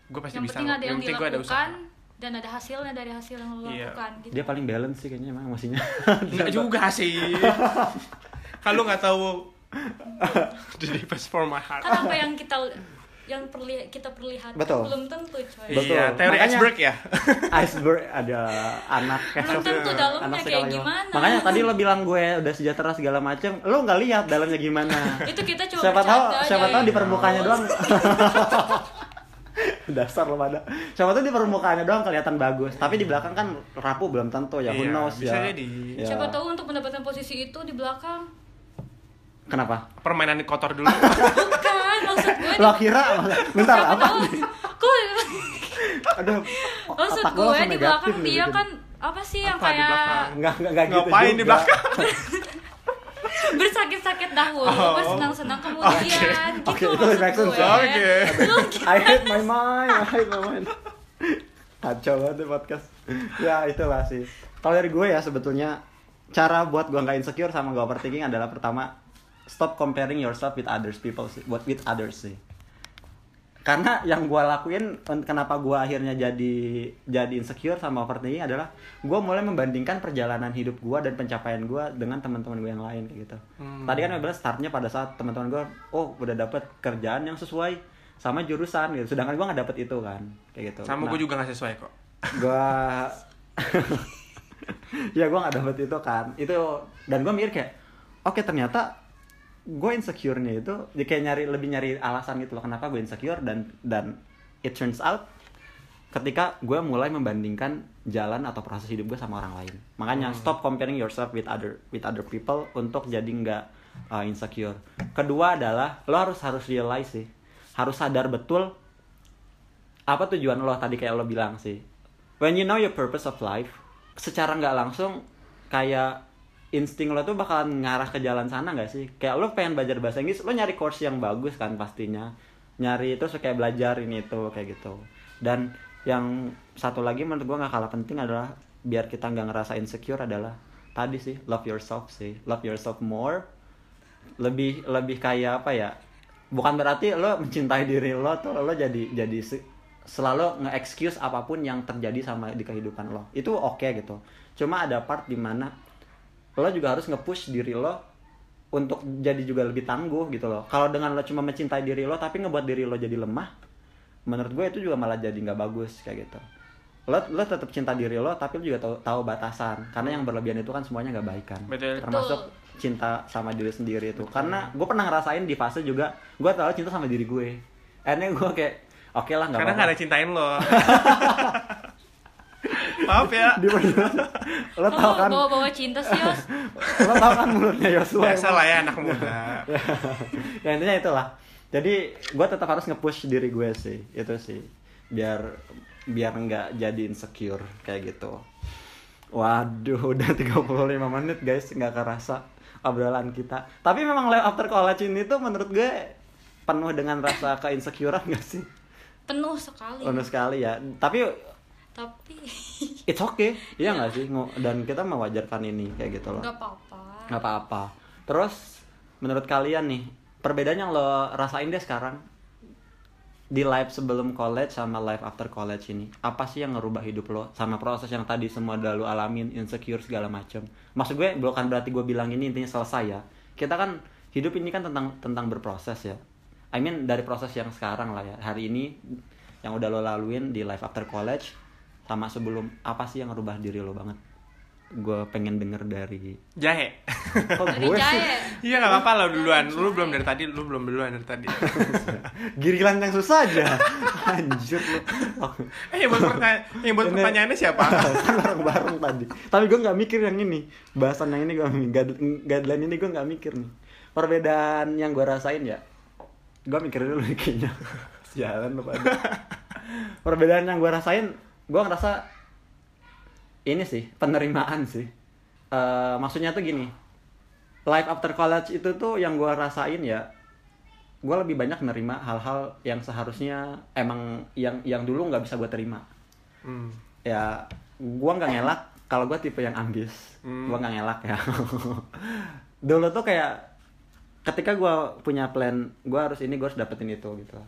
gue pasti yang bisa. penting ada yang penting gue ada usaha. dilakukan dan ada hasilnya dari hasil yang lo Iya. lakukan gitu Dia paling balance sih kayaknya emang emosinya. Enggak juga sih. Kalau nggak tahu the deepest for my heart. kan apa yang kita yang perli kita perlihatkan Betul. belum tentu coy Betul. Iya, teori Makanya- iceberg ya. Iceberg ada anak belum tentu dalamnya anak kayak gimana Makanya tadi lo bilang gue udah sejahtera segala macem, lo nggak lihat dalamnya gimana. itu kita cuma siapa tahu siapa tahu di permukaannya doang dasar lo pada siapa tahu di permukaannya doang kelihatan bagus tapi di belakang kan rapuh belum tentu ya who Iya, knows bisa ya jadi. Ya. siapa tahu untuk mendapatkan posisi itu di belakang kenapa Permainan kotor dulu. bukan maksud gue lo kira bentar siapa apa kok aduh maksud gue di belakang dia bikin. kan apa sih yang Apa di kayak nggak nggak nggak gitu Ngapain di juga. belakang? bersakit-sakit dahulu Oh. bersenang-senang kemudian Oke, gitu itu maksud gue. Oke. Lu I hate my mind, I hate my mind. Kacau banget podcast. Ya itulah sih. Kalau dari gue ya sebetulnya cara buat gue nggak insecure sama gue overthinking adalah pertama stop comparing yourself with others people sih, buat with others sih. Karena yang gue lakuin kenapa gue akhirnya jadi jadi insecure sama overthinking adalah gue mulai membandingkan perjalanan hidup gue dan pencapaian gue dengan teman-teman gue yang lain kayak gitu. Hmm. Tadi kan gue bilang startnya pada saat teman-teman gue, oh udah dapet kerjaan yang sesuai sama jurusan gitu. Sedangkan gue nggak dapet itu kan, kayak gitu. Sama Nah, gue juga gak sesuai kok. Gua, ya gue nggak dapet itu kan. Itu dan gue mikir kayak, oke ternyata gue insecure-nya itu dia kayak nyari lebih nyari alasan gitu loh kenapa gue insecure dan dan it turns out ketika gue mulai membandingkan jalan atau proses hidup gue sama orang lain. Makanya stop comparing yourself with other with other people untuk jadi nggak uh, insecure. Kedua adalah lo harus harus realize sih harus sadar betul apa tujuan lo tadi kayak lo bilang sih. When you know your purpose of life secara nggak langsung kayak insting lo tuh bakalan ngarah ke jalan sana nggak sih? Kayak lo pengen belajar bahasa Inggris lo nyari course yang bagus kan pastinya. Nyari terus kayak belajar ini itu kayak gitu. Dan yang satu lagi menurut gue nggak kalah penting adalah biar kita nggak ngerasa insecure adalah tadi sih love yourself sih. Love yourself more. Lebih lebih kayak apa ya? Bukan berarti lo mencintai diri lo tuh lo jadi jadi se- selalu nge-excuse apa pun yang terjadi sama di kehidupan lo. Itu oke gitu. Cuma ada part di mana lo juga harus nge-push diri lo untuk jadi juga lebih tangguh gitu loh. Kalau dengan lo cuma mencintai diri lo tapi ngebuat diri lo jadi lemah menurut gue itu juga malah jadi nggak bagus kayak gitu. Lo lo tetap cinta diri lo tapi lo juga tahu tahu batasan. Karena yang berlebihan itu kan semuanya nggak baik kan. Betul. termasuk cinta sama diri sendiri itu. Karena gue pernah ngerasain di fase juga gue terlalu cinta sama diri gue. Akhirnya gue kayak oke lah nggak Karena apa-apa. gak ada cintain lo. Maaf ya. Di beneran. lo tau kan? bawa bawa cinta sih Yos. Lo tau kan mulutnya Yosua Biasa lah ya anak muda. ya intinya itulah. Jadi gue tetap harus nge-push diri gue sih. Itu sih. Biar biar nggak jadi insecure kayak gitu. Waduh udah 35 menit guys. Nggak kerasa obrolan kita. Tapi memang life after college ini tuh menurut gue penuh dengan rasa keinsecurean gak sih? Penuh sekali. Penuh sekali ya. Tapi tapi it's okay. Iya nggak sih? Dan kita mewajarkan ini kayak gitu loh. Nggak apa-apa. Nggak apa-apa. Terus menurut kalian nih perbedaan yang lo rasain deh sekarang di life sebelum college sama life after college ini apa sih yang ngerubah hidup lo sama proses yang tadi semua udah lo alamin insecure segala macem? Maksud gue bukan berarti gue bilang ini intinya selesai ya. Kita kan hidup ini kan tentang tentang berproses ya. I mean dari proses yang sekarang lah ya. Hari ini yang udah lo laluin di life after college sama sebelum apa sih yang ngerubah diri lo banget gue pengen denger dari Jahe. kok dari gue sih jahe Iya nggak apa-apa lo duluan. Lu belum dari tadi, lu belum duluan dari tadi. Girilan yang susah aja. Anjir lu. eh yang buat, pertanya yang buat Ini- pertanyaannya siapa? kan bareng-bareng tadi. Tapi gue nggak mikir yang ini. Bahasan yang ini gue guideline ini gue nggak mikir nih. Perbedaan yang gue rasain ya. Gue mikir dulu kayaknya. Sialan lu pada. Perbedaan yang gue rasain, gue ngerasa ini sih penerimaan sih. Eh, maksudnya tuh gini. Life after college itu tuh yang gue rasain ya gue lebih banyak nerima hal-hal yang seharusnya emang yang yang dulu nggak bisa gue terima Hmm. ya gue nggak ngelak kalau gue tipe yang ambis Hmm. gue nggak ngelak ya dulu tuh kayak ketika gue punya plan gue harus ini gue harus dapetin itu gitu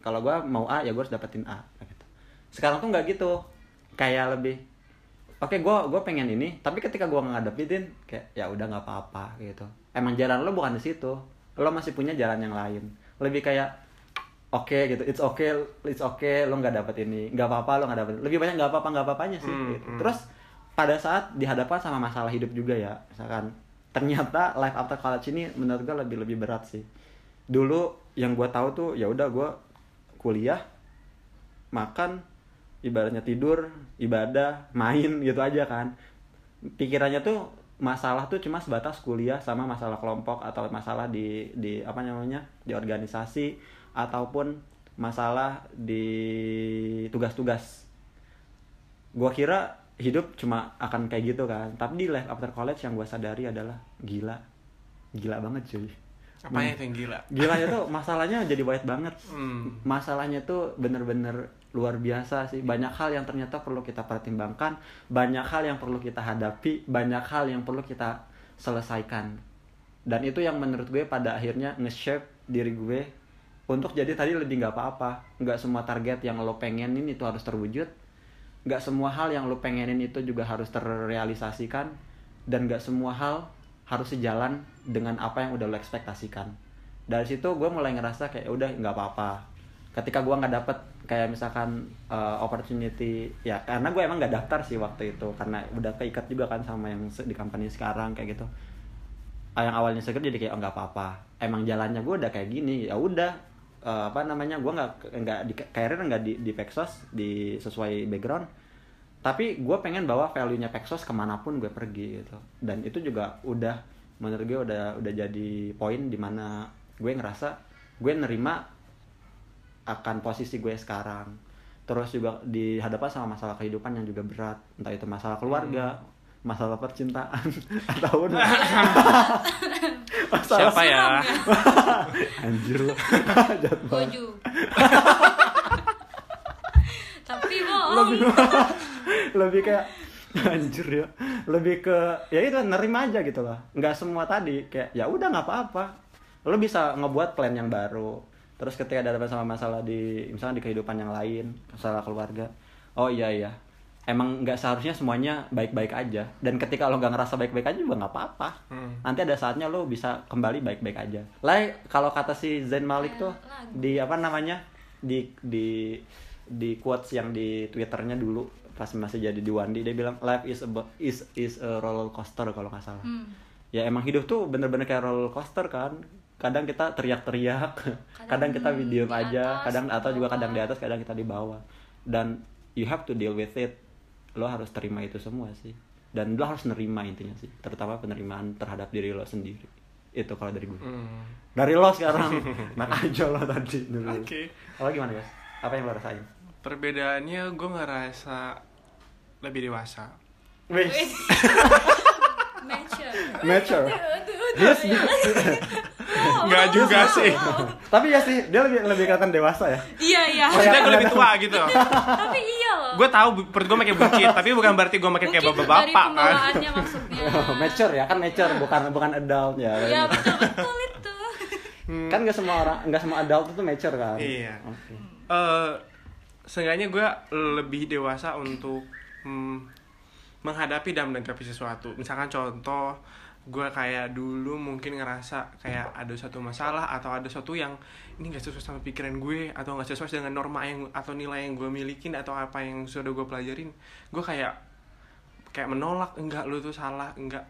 kalau gue mau A ya gue harus dapetin A sekarang tuh nggak gitu. Kayak lebih oke gue gue pengen ini tapi ketika gue ngadepin kayak ya udah nggak apa-apa gitu. Emang jalan lo bukan di situ. Lo masih punya jalan yang lain. Lebih kayak oke gitu. It's okay it's okay lo nggak dapet ini. Nggak apa-apa lo nggak dapet. Lebih banyak nggak apa-apa nggak apa-apanya sih Hmm, gitu. hmm. terus pada saat dihadapkan sama masalah hidup juga ya misalkan ternyata life after college ini menurut gue lebih lebih berat sih. Dulu yang gue tahu tuh ya udah gue kuliah makan ibaratnya tidur ibadah main gitu aja kan. Pikirannya tuh masalah tuh cuma sebatas kuliah sama masalah kelompok atau masalah di di apa namanya di organisasi ataupun masalah di tugas-tugas. Gua kira hidup cuma akan kayak gitu kan. Tapi di life after college yang gua sadari adalah gila. Gila banget cuy. Apanya itu yang gila? gilanya tuh masalahnya jadi banyak banget. Hmm. masalahnya tuh bener-bener luar biasa sih. Banyak hal yang ternyata perlu kita pertimbangkan banyak hal yang perlu kita hadapi banyak hal yang perlu kita selesaikan. Dan itu yang menurut gue pada akhirnya nge-shape diri gue untuk jadi tadi lebih nggak apa-apa. Nggak semua target yang lo pengenin itu harus terwujud. Nggak semua hal yang lo pengenin itu juga harus terrealisasikan. Dan nggak semua hal harus sejalan dengan apa yang udah lo ekspektasikan. Dari situ gue mulai ngerasa kayak udah nggak apa-apa. Ketika gue nggak dapet kayak misalkan uh, opportunity ya karena gue emang nggak daftar sih waktu itu karena udah keikat juga kan sama yang di company sekarang kayak gitu. Ah, yang awalnya seger jadi kayak oh apa-apa. Emang jalannya gue udah kayak gini ya udah. Eh, apa namanya gue nggak nggak di karir nggak di di Pexos di sesuai background. Tapi gue pengen bawa value nya Pexos ke mana pun gue pergi gitu. Dan itu juga udah menurut gue udah udah jadi poin di mana gue ngerasa gue nerima akan posisi gue sekarang. Terus juga dihadapkan sama masalah kehidupan yang juga berat. Entah itu masalah keluarga masalah percintaan ataupun masalah Siapa ya? anjir lo gue banget. Juga tapi bohong. Lebih lebih kayak anjir ya. Lebih ke ya itu nerima aja gitu lah nggak semua tadi kayak ya udah nggak apa-apa. Lo bisa ngebuat plan yang baru terus ketika ada sama masalah di misalnya di kehidupan yang lain masalah keluarga oh iya iya. Emang nggak seharusnya semuanya baik-baik aja. Dan ketika lo nggak ngerasa baik-baik aja juga nggak apa-apa. Hmm. nanti ada saatnya lo bisa kembali baik-baik aja. Lah kalau kata si Zain Malik tuh di apa namanya? Di di di quotes yang di twitternya dulu pas masih jadi di Wandi dia bilang life is a is is a roller coaster kalau nggak salah. Hmm. ya emang hidup tuh bener-bener kayak roller coaster kan kadang kita teriak-teriak kadang, kita Kadang diem di aja atas, kadang atau juga kadang di atas kadang kita di bawah. Dan you have to deal with it. Lo harus terima itu semua sih. Dan lo harus nerima intinya sih. Terutama penerimaan terhadap diri lo sendiri. Itu kalau dari gue. Hmm. dari lo sekarang. Nak aja lo tadi dulu. Oke. Lo gimana guys apa yang lo rasain? Perbedaannya gue ngerasa lebih dewasa. Wis, Mature. mature. Yes, ya. Nggak juga sih. Tapi ya sih, dia lebih lebih kelihatan dewasa ya. Iya iya. Maksudnya gue lebih tua gitu. Tapi iya loh. gue tahu perut gue makin buncit, tapi bukan berarti gue makin kayak bapak-bapak kan. pembawaannya maksudnya. mature ya, kan mature bukan bukan adult ya. Iya betul betul itu. Kan nggak semua orang, nggak semua adult itu mature kan. Iya. Oke. Eh, seenggaknya gue lebih dewasa untuk hmm, menghadapi dan menanggapi sesuatu. Misalkan contoh, gue kayak dulu mungkin ngerasa kayak ada suatu masalah atau ada sesuatu yang ini gak sesuai sama pikiran gue atau gak sesuai dengan norma yang atau nilai yang gue milikin atau apa yang sudah gue pelajarin, gue kayak kayak menolak enggak lu tuh salah enggak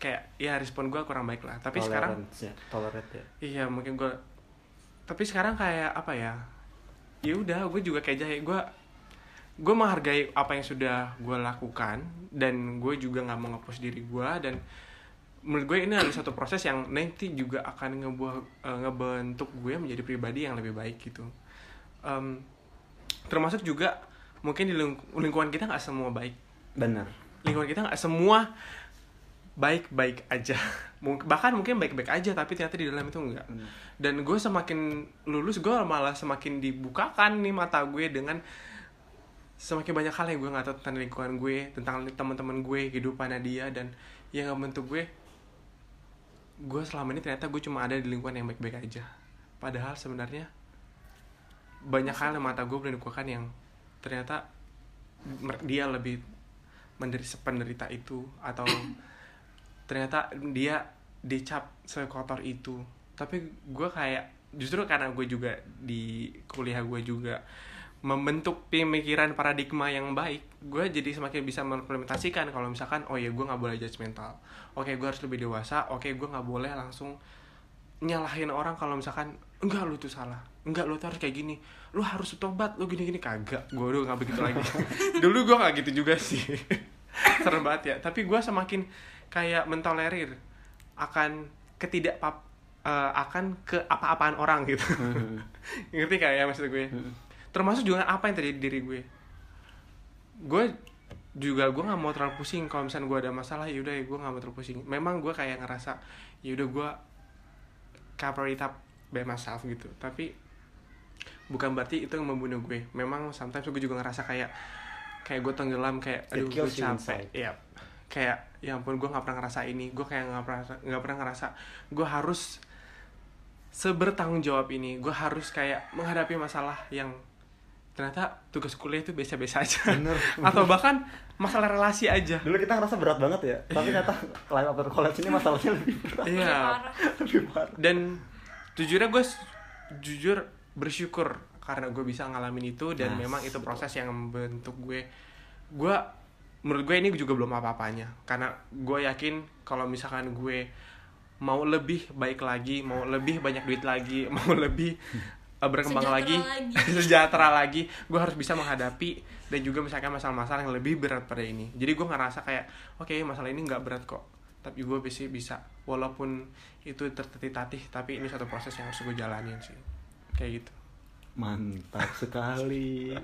kayak ya respon gue kurang baik lah tapi sekarang ya, tolerate ya. Iya mungkin gue tapi sekarang kayak apa ya ya udah gue juga kayak jahe gue gue menghargai apa yang sudah gue lakukan dan gue juga nggak mau ngepost diri gue dan menurut gue ini adalah satu proses yang nanti juga akan ngebuah eh, ngebentuk gue menjadi pribadi yang lebih baik gitu. Em, termasuk juga mungkin di ling- lingkungan kita nggak semua baik. Benar. lingkungan kita nggak semua baik-baik aja. Mung- bahkan mungkin baik-baik aja tapi ternyata di dalam itu enggak Hmm. dan gue semakin lulus gue malah semakin dibukakan nih mata gue dengan semakin banyak hal yang gue nggak tahu tentang lingkungan gue tentang teman-teman gue kehidupannya dia dan yang ngebentuk gue gue selama ini ternyata gue cuma ada di lingkungan yang baik-baik aja. Padahal sebenarnya banyak hal yang mata gue belum dibukakan yang ternyata dia lebih menderita penderita itu atau ternyata dia dicap sekotor itu. Tapi gue kayak justru karena gue juga di kuliah gue juga membentuk pemikiran paradigma yang baik gue jadi semakin bisa mengimplementasikan. Kalau misalkan oh ya gue nggak boleh judgmental oke gue harus lebih dewasa. Oke gue nggak boleh langsung nyalahin orang kalau misalkan enggak lu tuh salah. Enggak lu tuh harus kayak gini. Lu harus tobat. Lu gini gini kagak. Gue udah nggak begitu lagi. Dulu gue nggak gitu juga sih. Serem banget ya. Tapi gue semakin kayak mentolerir akan ketidak eh, akan ke apa-apaan orang gitu. Ngerti kayak ya maksud gue termasuk juga apa yang terjadi di diri gue. Gue juga gue nggak mau terlalu pusing kalau misalnya gue ada masalah ya udah gue nggak mau terlalu pusing. Memang gue kayak ngerasa ya udah gue cover it up by myself gitu. Tapi bukan berarti itu yang membunuh gue. Memang sometimes gue juga ngerasa kayak kayak gue tenggelam kayak aduh gue capek. inside. Iya. kayak ya ampun gue nggak pernah ngerasa ini. Gue kayak nggak pernah nggak pernah ngerasa gue harus sebertanggung jawab ini. Gue harus kayak menghadapi masalah yang ternyata tugas kuliah itu biasa-biasa aja. Bener. atau bahkan masalah relasi aja. Dulu kita ngerasa berat banget ya, tapi ternyata live after college ini masalahnya lebih berat, iya. Parah. lebih parah. dan jujurnya gue jujur bersyukur karena gue bisa ngalamin itu dan Nah, memang itu proses yang membentuk gue. Gue menurut gue ini juga belum apa-apanya. Karena gue yakin kalau misalkan gue mau lebih baik lagi mau lebih banyak duit lagi mau lebih berkembang Sejahtera lagi, lagi. sejahtera lagi gue harus bisa menghadapi dan juga misalkan masalah-masalah yang lebih berat pada ini jadi gue ngerasa kayak oke masalah ini nggak berat kok tapi gue bisa bisa walaupun itu tertatih-tatih tapi ini satu proses yang harus gue jalanin sih kayak gitu Mantap sekali.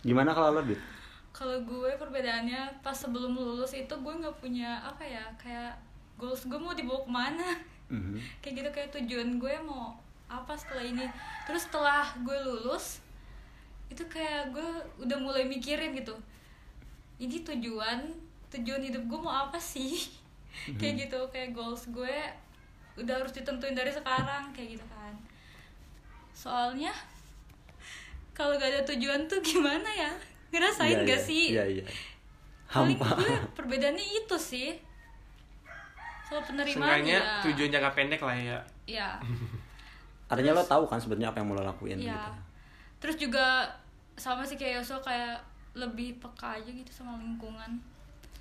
Gimana kalau lo, Dit? Kalau gue perbedaannya pas sebelum lulus itu gue nggak punya apa ya kayak goals gue mau dibawa ke mana Mhm. kayak gitu kayak tujuan gue mau apa setelah ini. Terus setelah gue lulus itu kayak gue udah mulai mikirin gitu. Ini tujuan tujuan hidup gue mau apa sih? Kayak gitu kayak goals gue udah harus ditentuin dari sekarang kayak gitu kan. Soalnya kalau gak ada tujuan tuh gimana ya? Ngerasain Iya, gak iya. sih? Iya, iya. paling Hampa. gue perbedaannya itu sih. Soal penerimaan Seenggaknya ya. tujuan jangka pendek lah ya. Ya Artinya lo tahu kan sebenarnya apa yang mau lo lakuin Iya. gitu. Terus juga sama sih kayak Yoso kayak lebih peka aja gitu sama lingkungan.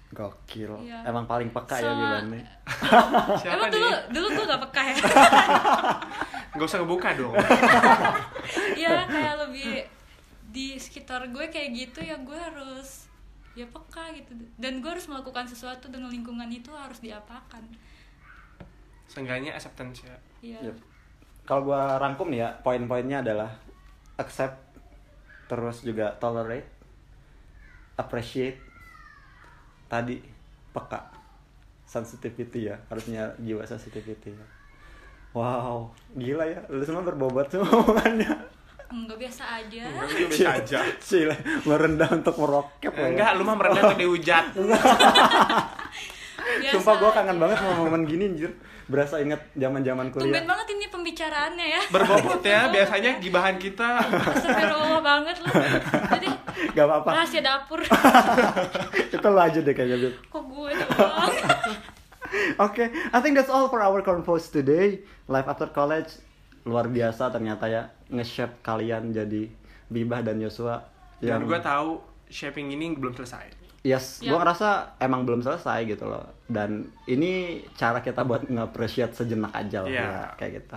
Gokil. Iya. Emang paling peka ya Sama- Bilane. siapa Emang dulu nih dulu gue gak peka ya. nggak usah kebuka dong Iya kayak lebih di sekitar gue kayak gitu ya gue harus ya peka gitu dan gue harus melakukan sesuatu dengan lingkungan itu harus diapakan seenggaknya acceptance ya Iya. Yep. Kalau gua rangkum nih ya, poin-poinnya adalah accept, terus juga tolerate, appreciate, tadi peka, sensitivity ya, harusnya jiwa sensitivity ya. Wow, gila ya. Lu semua berbobot semua omongannya. Enggak biasa aja. Enggak, gue biasa aja. Cile, merendah untuk merokep ya. Enggak, lu mah merendah untuk dihujat. Sumpah gue kangen banget sama momen gini anjir. Berasa inget zaman-zaman Tumben kuliah. banget ini pembicaraannya ya. Berbobot ya, biasanya gibahan kita. Astagfirullah banget lu. Jadi Gak apa-apa. rahasia dapur. Itu lo aja deh kayaknya. Kok gue doang? Oke, I think that's all for our convos today. Life after college luar biasa ternyata ya nge-shape kalian jadi Bibah dan Yosua Dan gue tahu shaping ini belum selesai. Yes, Ya. gua ngerasa emang belum selesai gitu loh. Dan ini cara kita buat nge-appreciate sejenak aja lah Iya. ya, kayak gitu.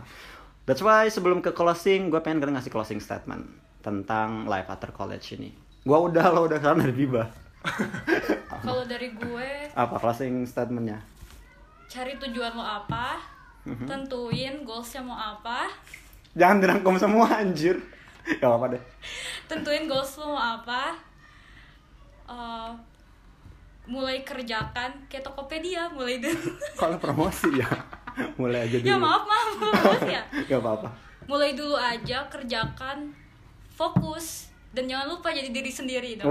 That's why sebelum ke closing, gue pengen ngasih closing statement tentang life after college ini. Gua udah lo udah kan dari Biba. Kalau dari gue Apa closing statementnya? cari tujuan lo apa, Mhm. tentuin goalsnya mau apa, Jangan dirangkum semua anjir. Gak apa-apa deh. tentuin goals lo mau apa, eh, mulai kerjakan kayak Tokopedia mulai dulu. Kalau promosi ya, mulai aja dulu. ya maaf maaf maaf ya. Gak apa-apa. Mulai dulu aja kerjakan, fokus dan jangan lupa jadi diri sendiri dong.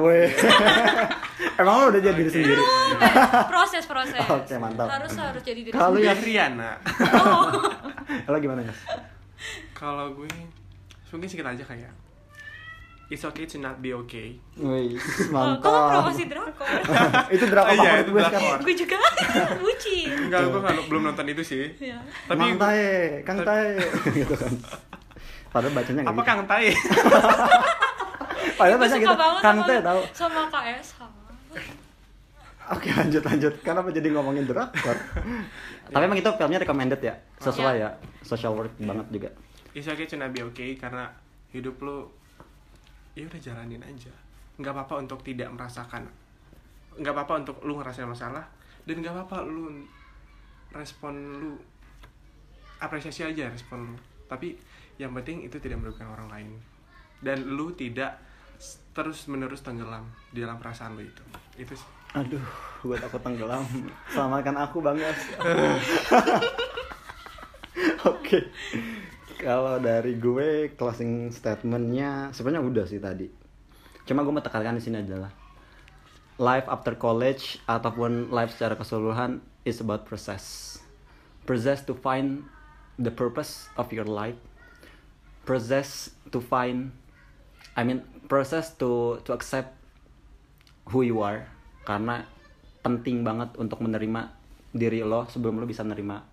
Emang lo udah jadi diri sendiri? Belum, eh, proses proses. Oke, mantap. Harus harus jadi diri Kalau sendiri. ya- Dari Riana. Oh. Lo gimana ya? Kalau gue mungkin sedikit aja kayak It's okay to not be okay. Wih, Oh, Kok mantap. promosi drakor? itu drama Oh, iya, itu gue drakor. sekarang. gue juga bucin. Enggak, gue belum nonton itu sih. Ya. Tapi Mang Tae, Kang Tae, gitu kan. Padahal bacanya nggak apa gitu. Kang Tai? Padahal bacanya gitu. Kang Tae tahu. sama KS. Oke lanjut lanjut. Kenapa jadi ngomongin drakor? Tapi emang itu filmnya recommended ya, sesuai ya, social work banget juga. It's okay to not be okay karena hidup lu ya udah jalanin aja. Nggak apa-apa untuk tidak merasakan. Nggak apa-apa untuk lu ngerasain masalah dan nggak apa-apa lu respon lu apresiasi aja respon lu. Tapi yang penting itu tidak merugikan orang lain dan lu tidak terus menerus tenggelam di dalam perasaan lu itu. Itu sih. Aduh, gue takut tenggelam. Selamatkan aku bang. Oke. Kalau dari gue closing statementnya sebenarnya udah sih tadi. Cuma gue mau tekankan di sini adalah life after college ataupun life secara keseluruhan is about process. Process to find the purpose of your life. Process to find I mean process to to accept who you are karena penting banget untuk menerima diri lo sebelum lo bisa menerima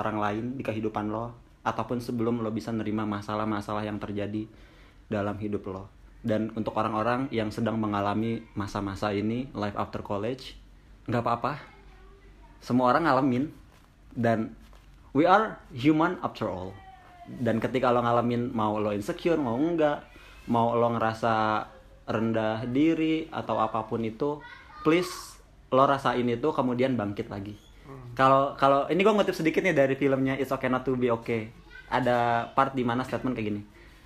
orang lain di kehidupan lo ataupun sebelum lo bisa menerima masalah-masalah yang terjadi dalam hidup lo. Dan untuk orang-orang yang sedang mengalami masa-masa ini life after college nggak apa-apa. Semua orang ngalamin. Dan we are human after all. Dan ketika lo ngalamin mau lo insecure mau enggak mau lo ngerasa rendah diri atau apa pun itu please lo rasain itu kemudian bangkit lagi kalau kalau ini gue ngutip sedikit nih dari filmnya It's Okay Not to Be Okay. Ada part di mana statement kayak gini.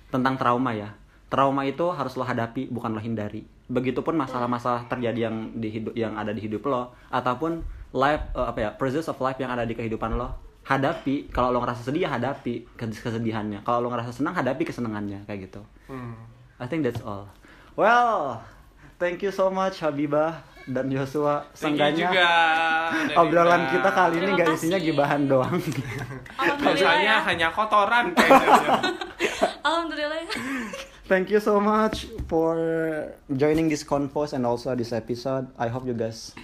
Tentang trauma ya. Trauma itu harus lo hadapi bukan lo hindari. Begitupun masalah-masalah terjadi yang di hidup yang ada di hidup lo ataupun life eh, apa ya process of life yang ada di kehidupan lo. Hadapi kalau lo ngerasa sedih ya hadapi kes- kesedihannya. Kalau lo ngerasa senang hadapi kesenangannya kayak gitu. Hmm. I think that's all. Well thank you so much Habibah dan. Seenggaknya dari obrolan Mbak. kita kali ini gak isinya gibahan doang Alhamdulillah Biasanya ya. hanya kotoran kayaknya. Alhamdulillah ya. Thank you so much for joining this convos and also this episode. I hope you guys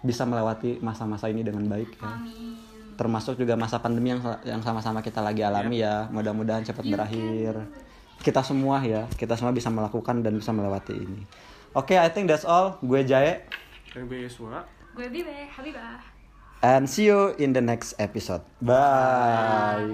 bisa melewati masa-masa ini dengan baik ya. Amin. Termasuk juga masa pandemi yang yang sama-sama kita lagi alami ya. Mudah-mudahan cepat berakhir. Kita semua ya, kita semua bisa melakukan dan bisa melewati ini. Oke, I think that's all. Gue Jae Dan gue Yosua. Gue Bibe, Habibah. and see you in the next episode. Bye.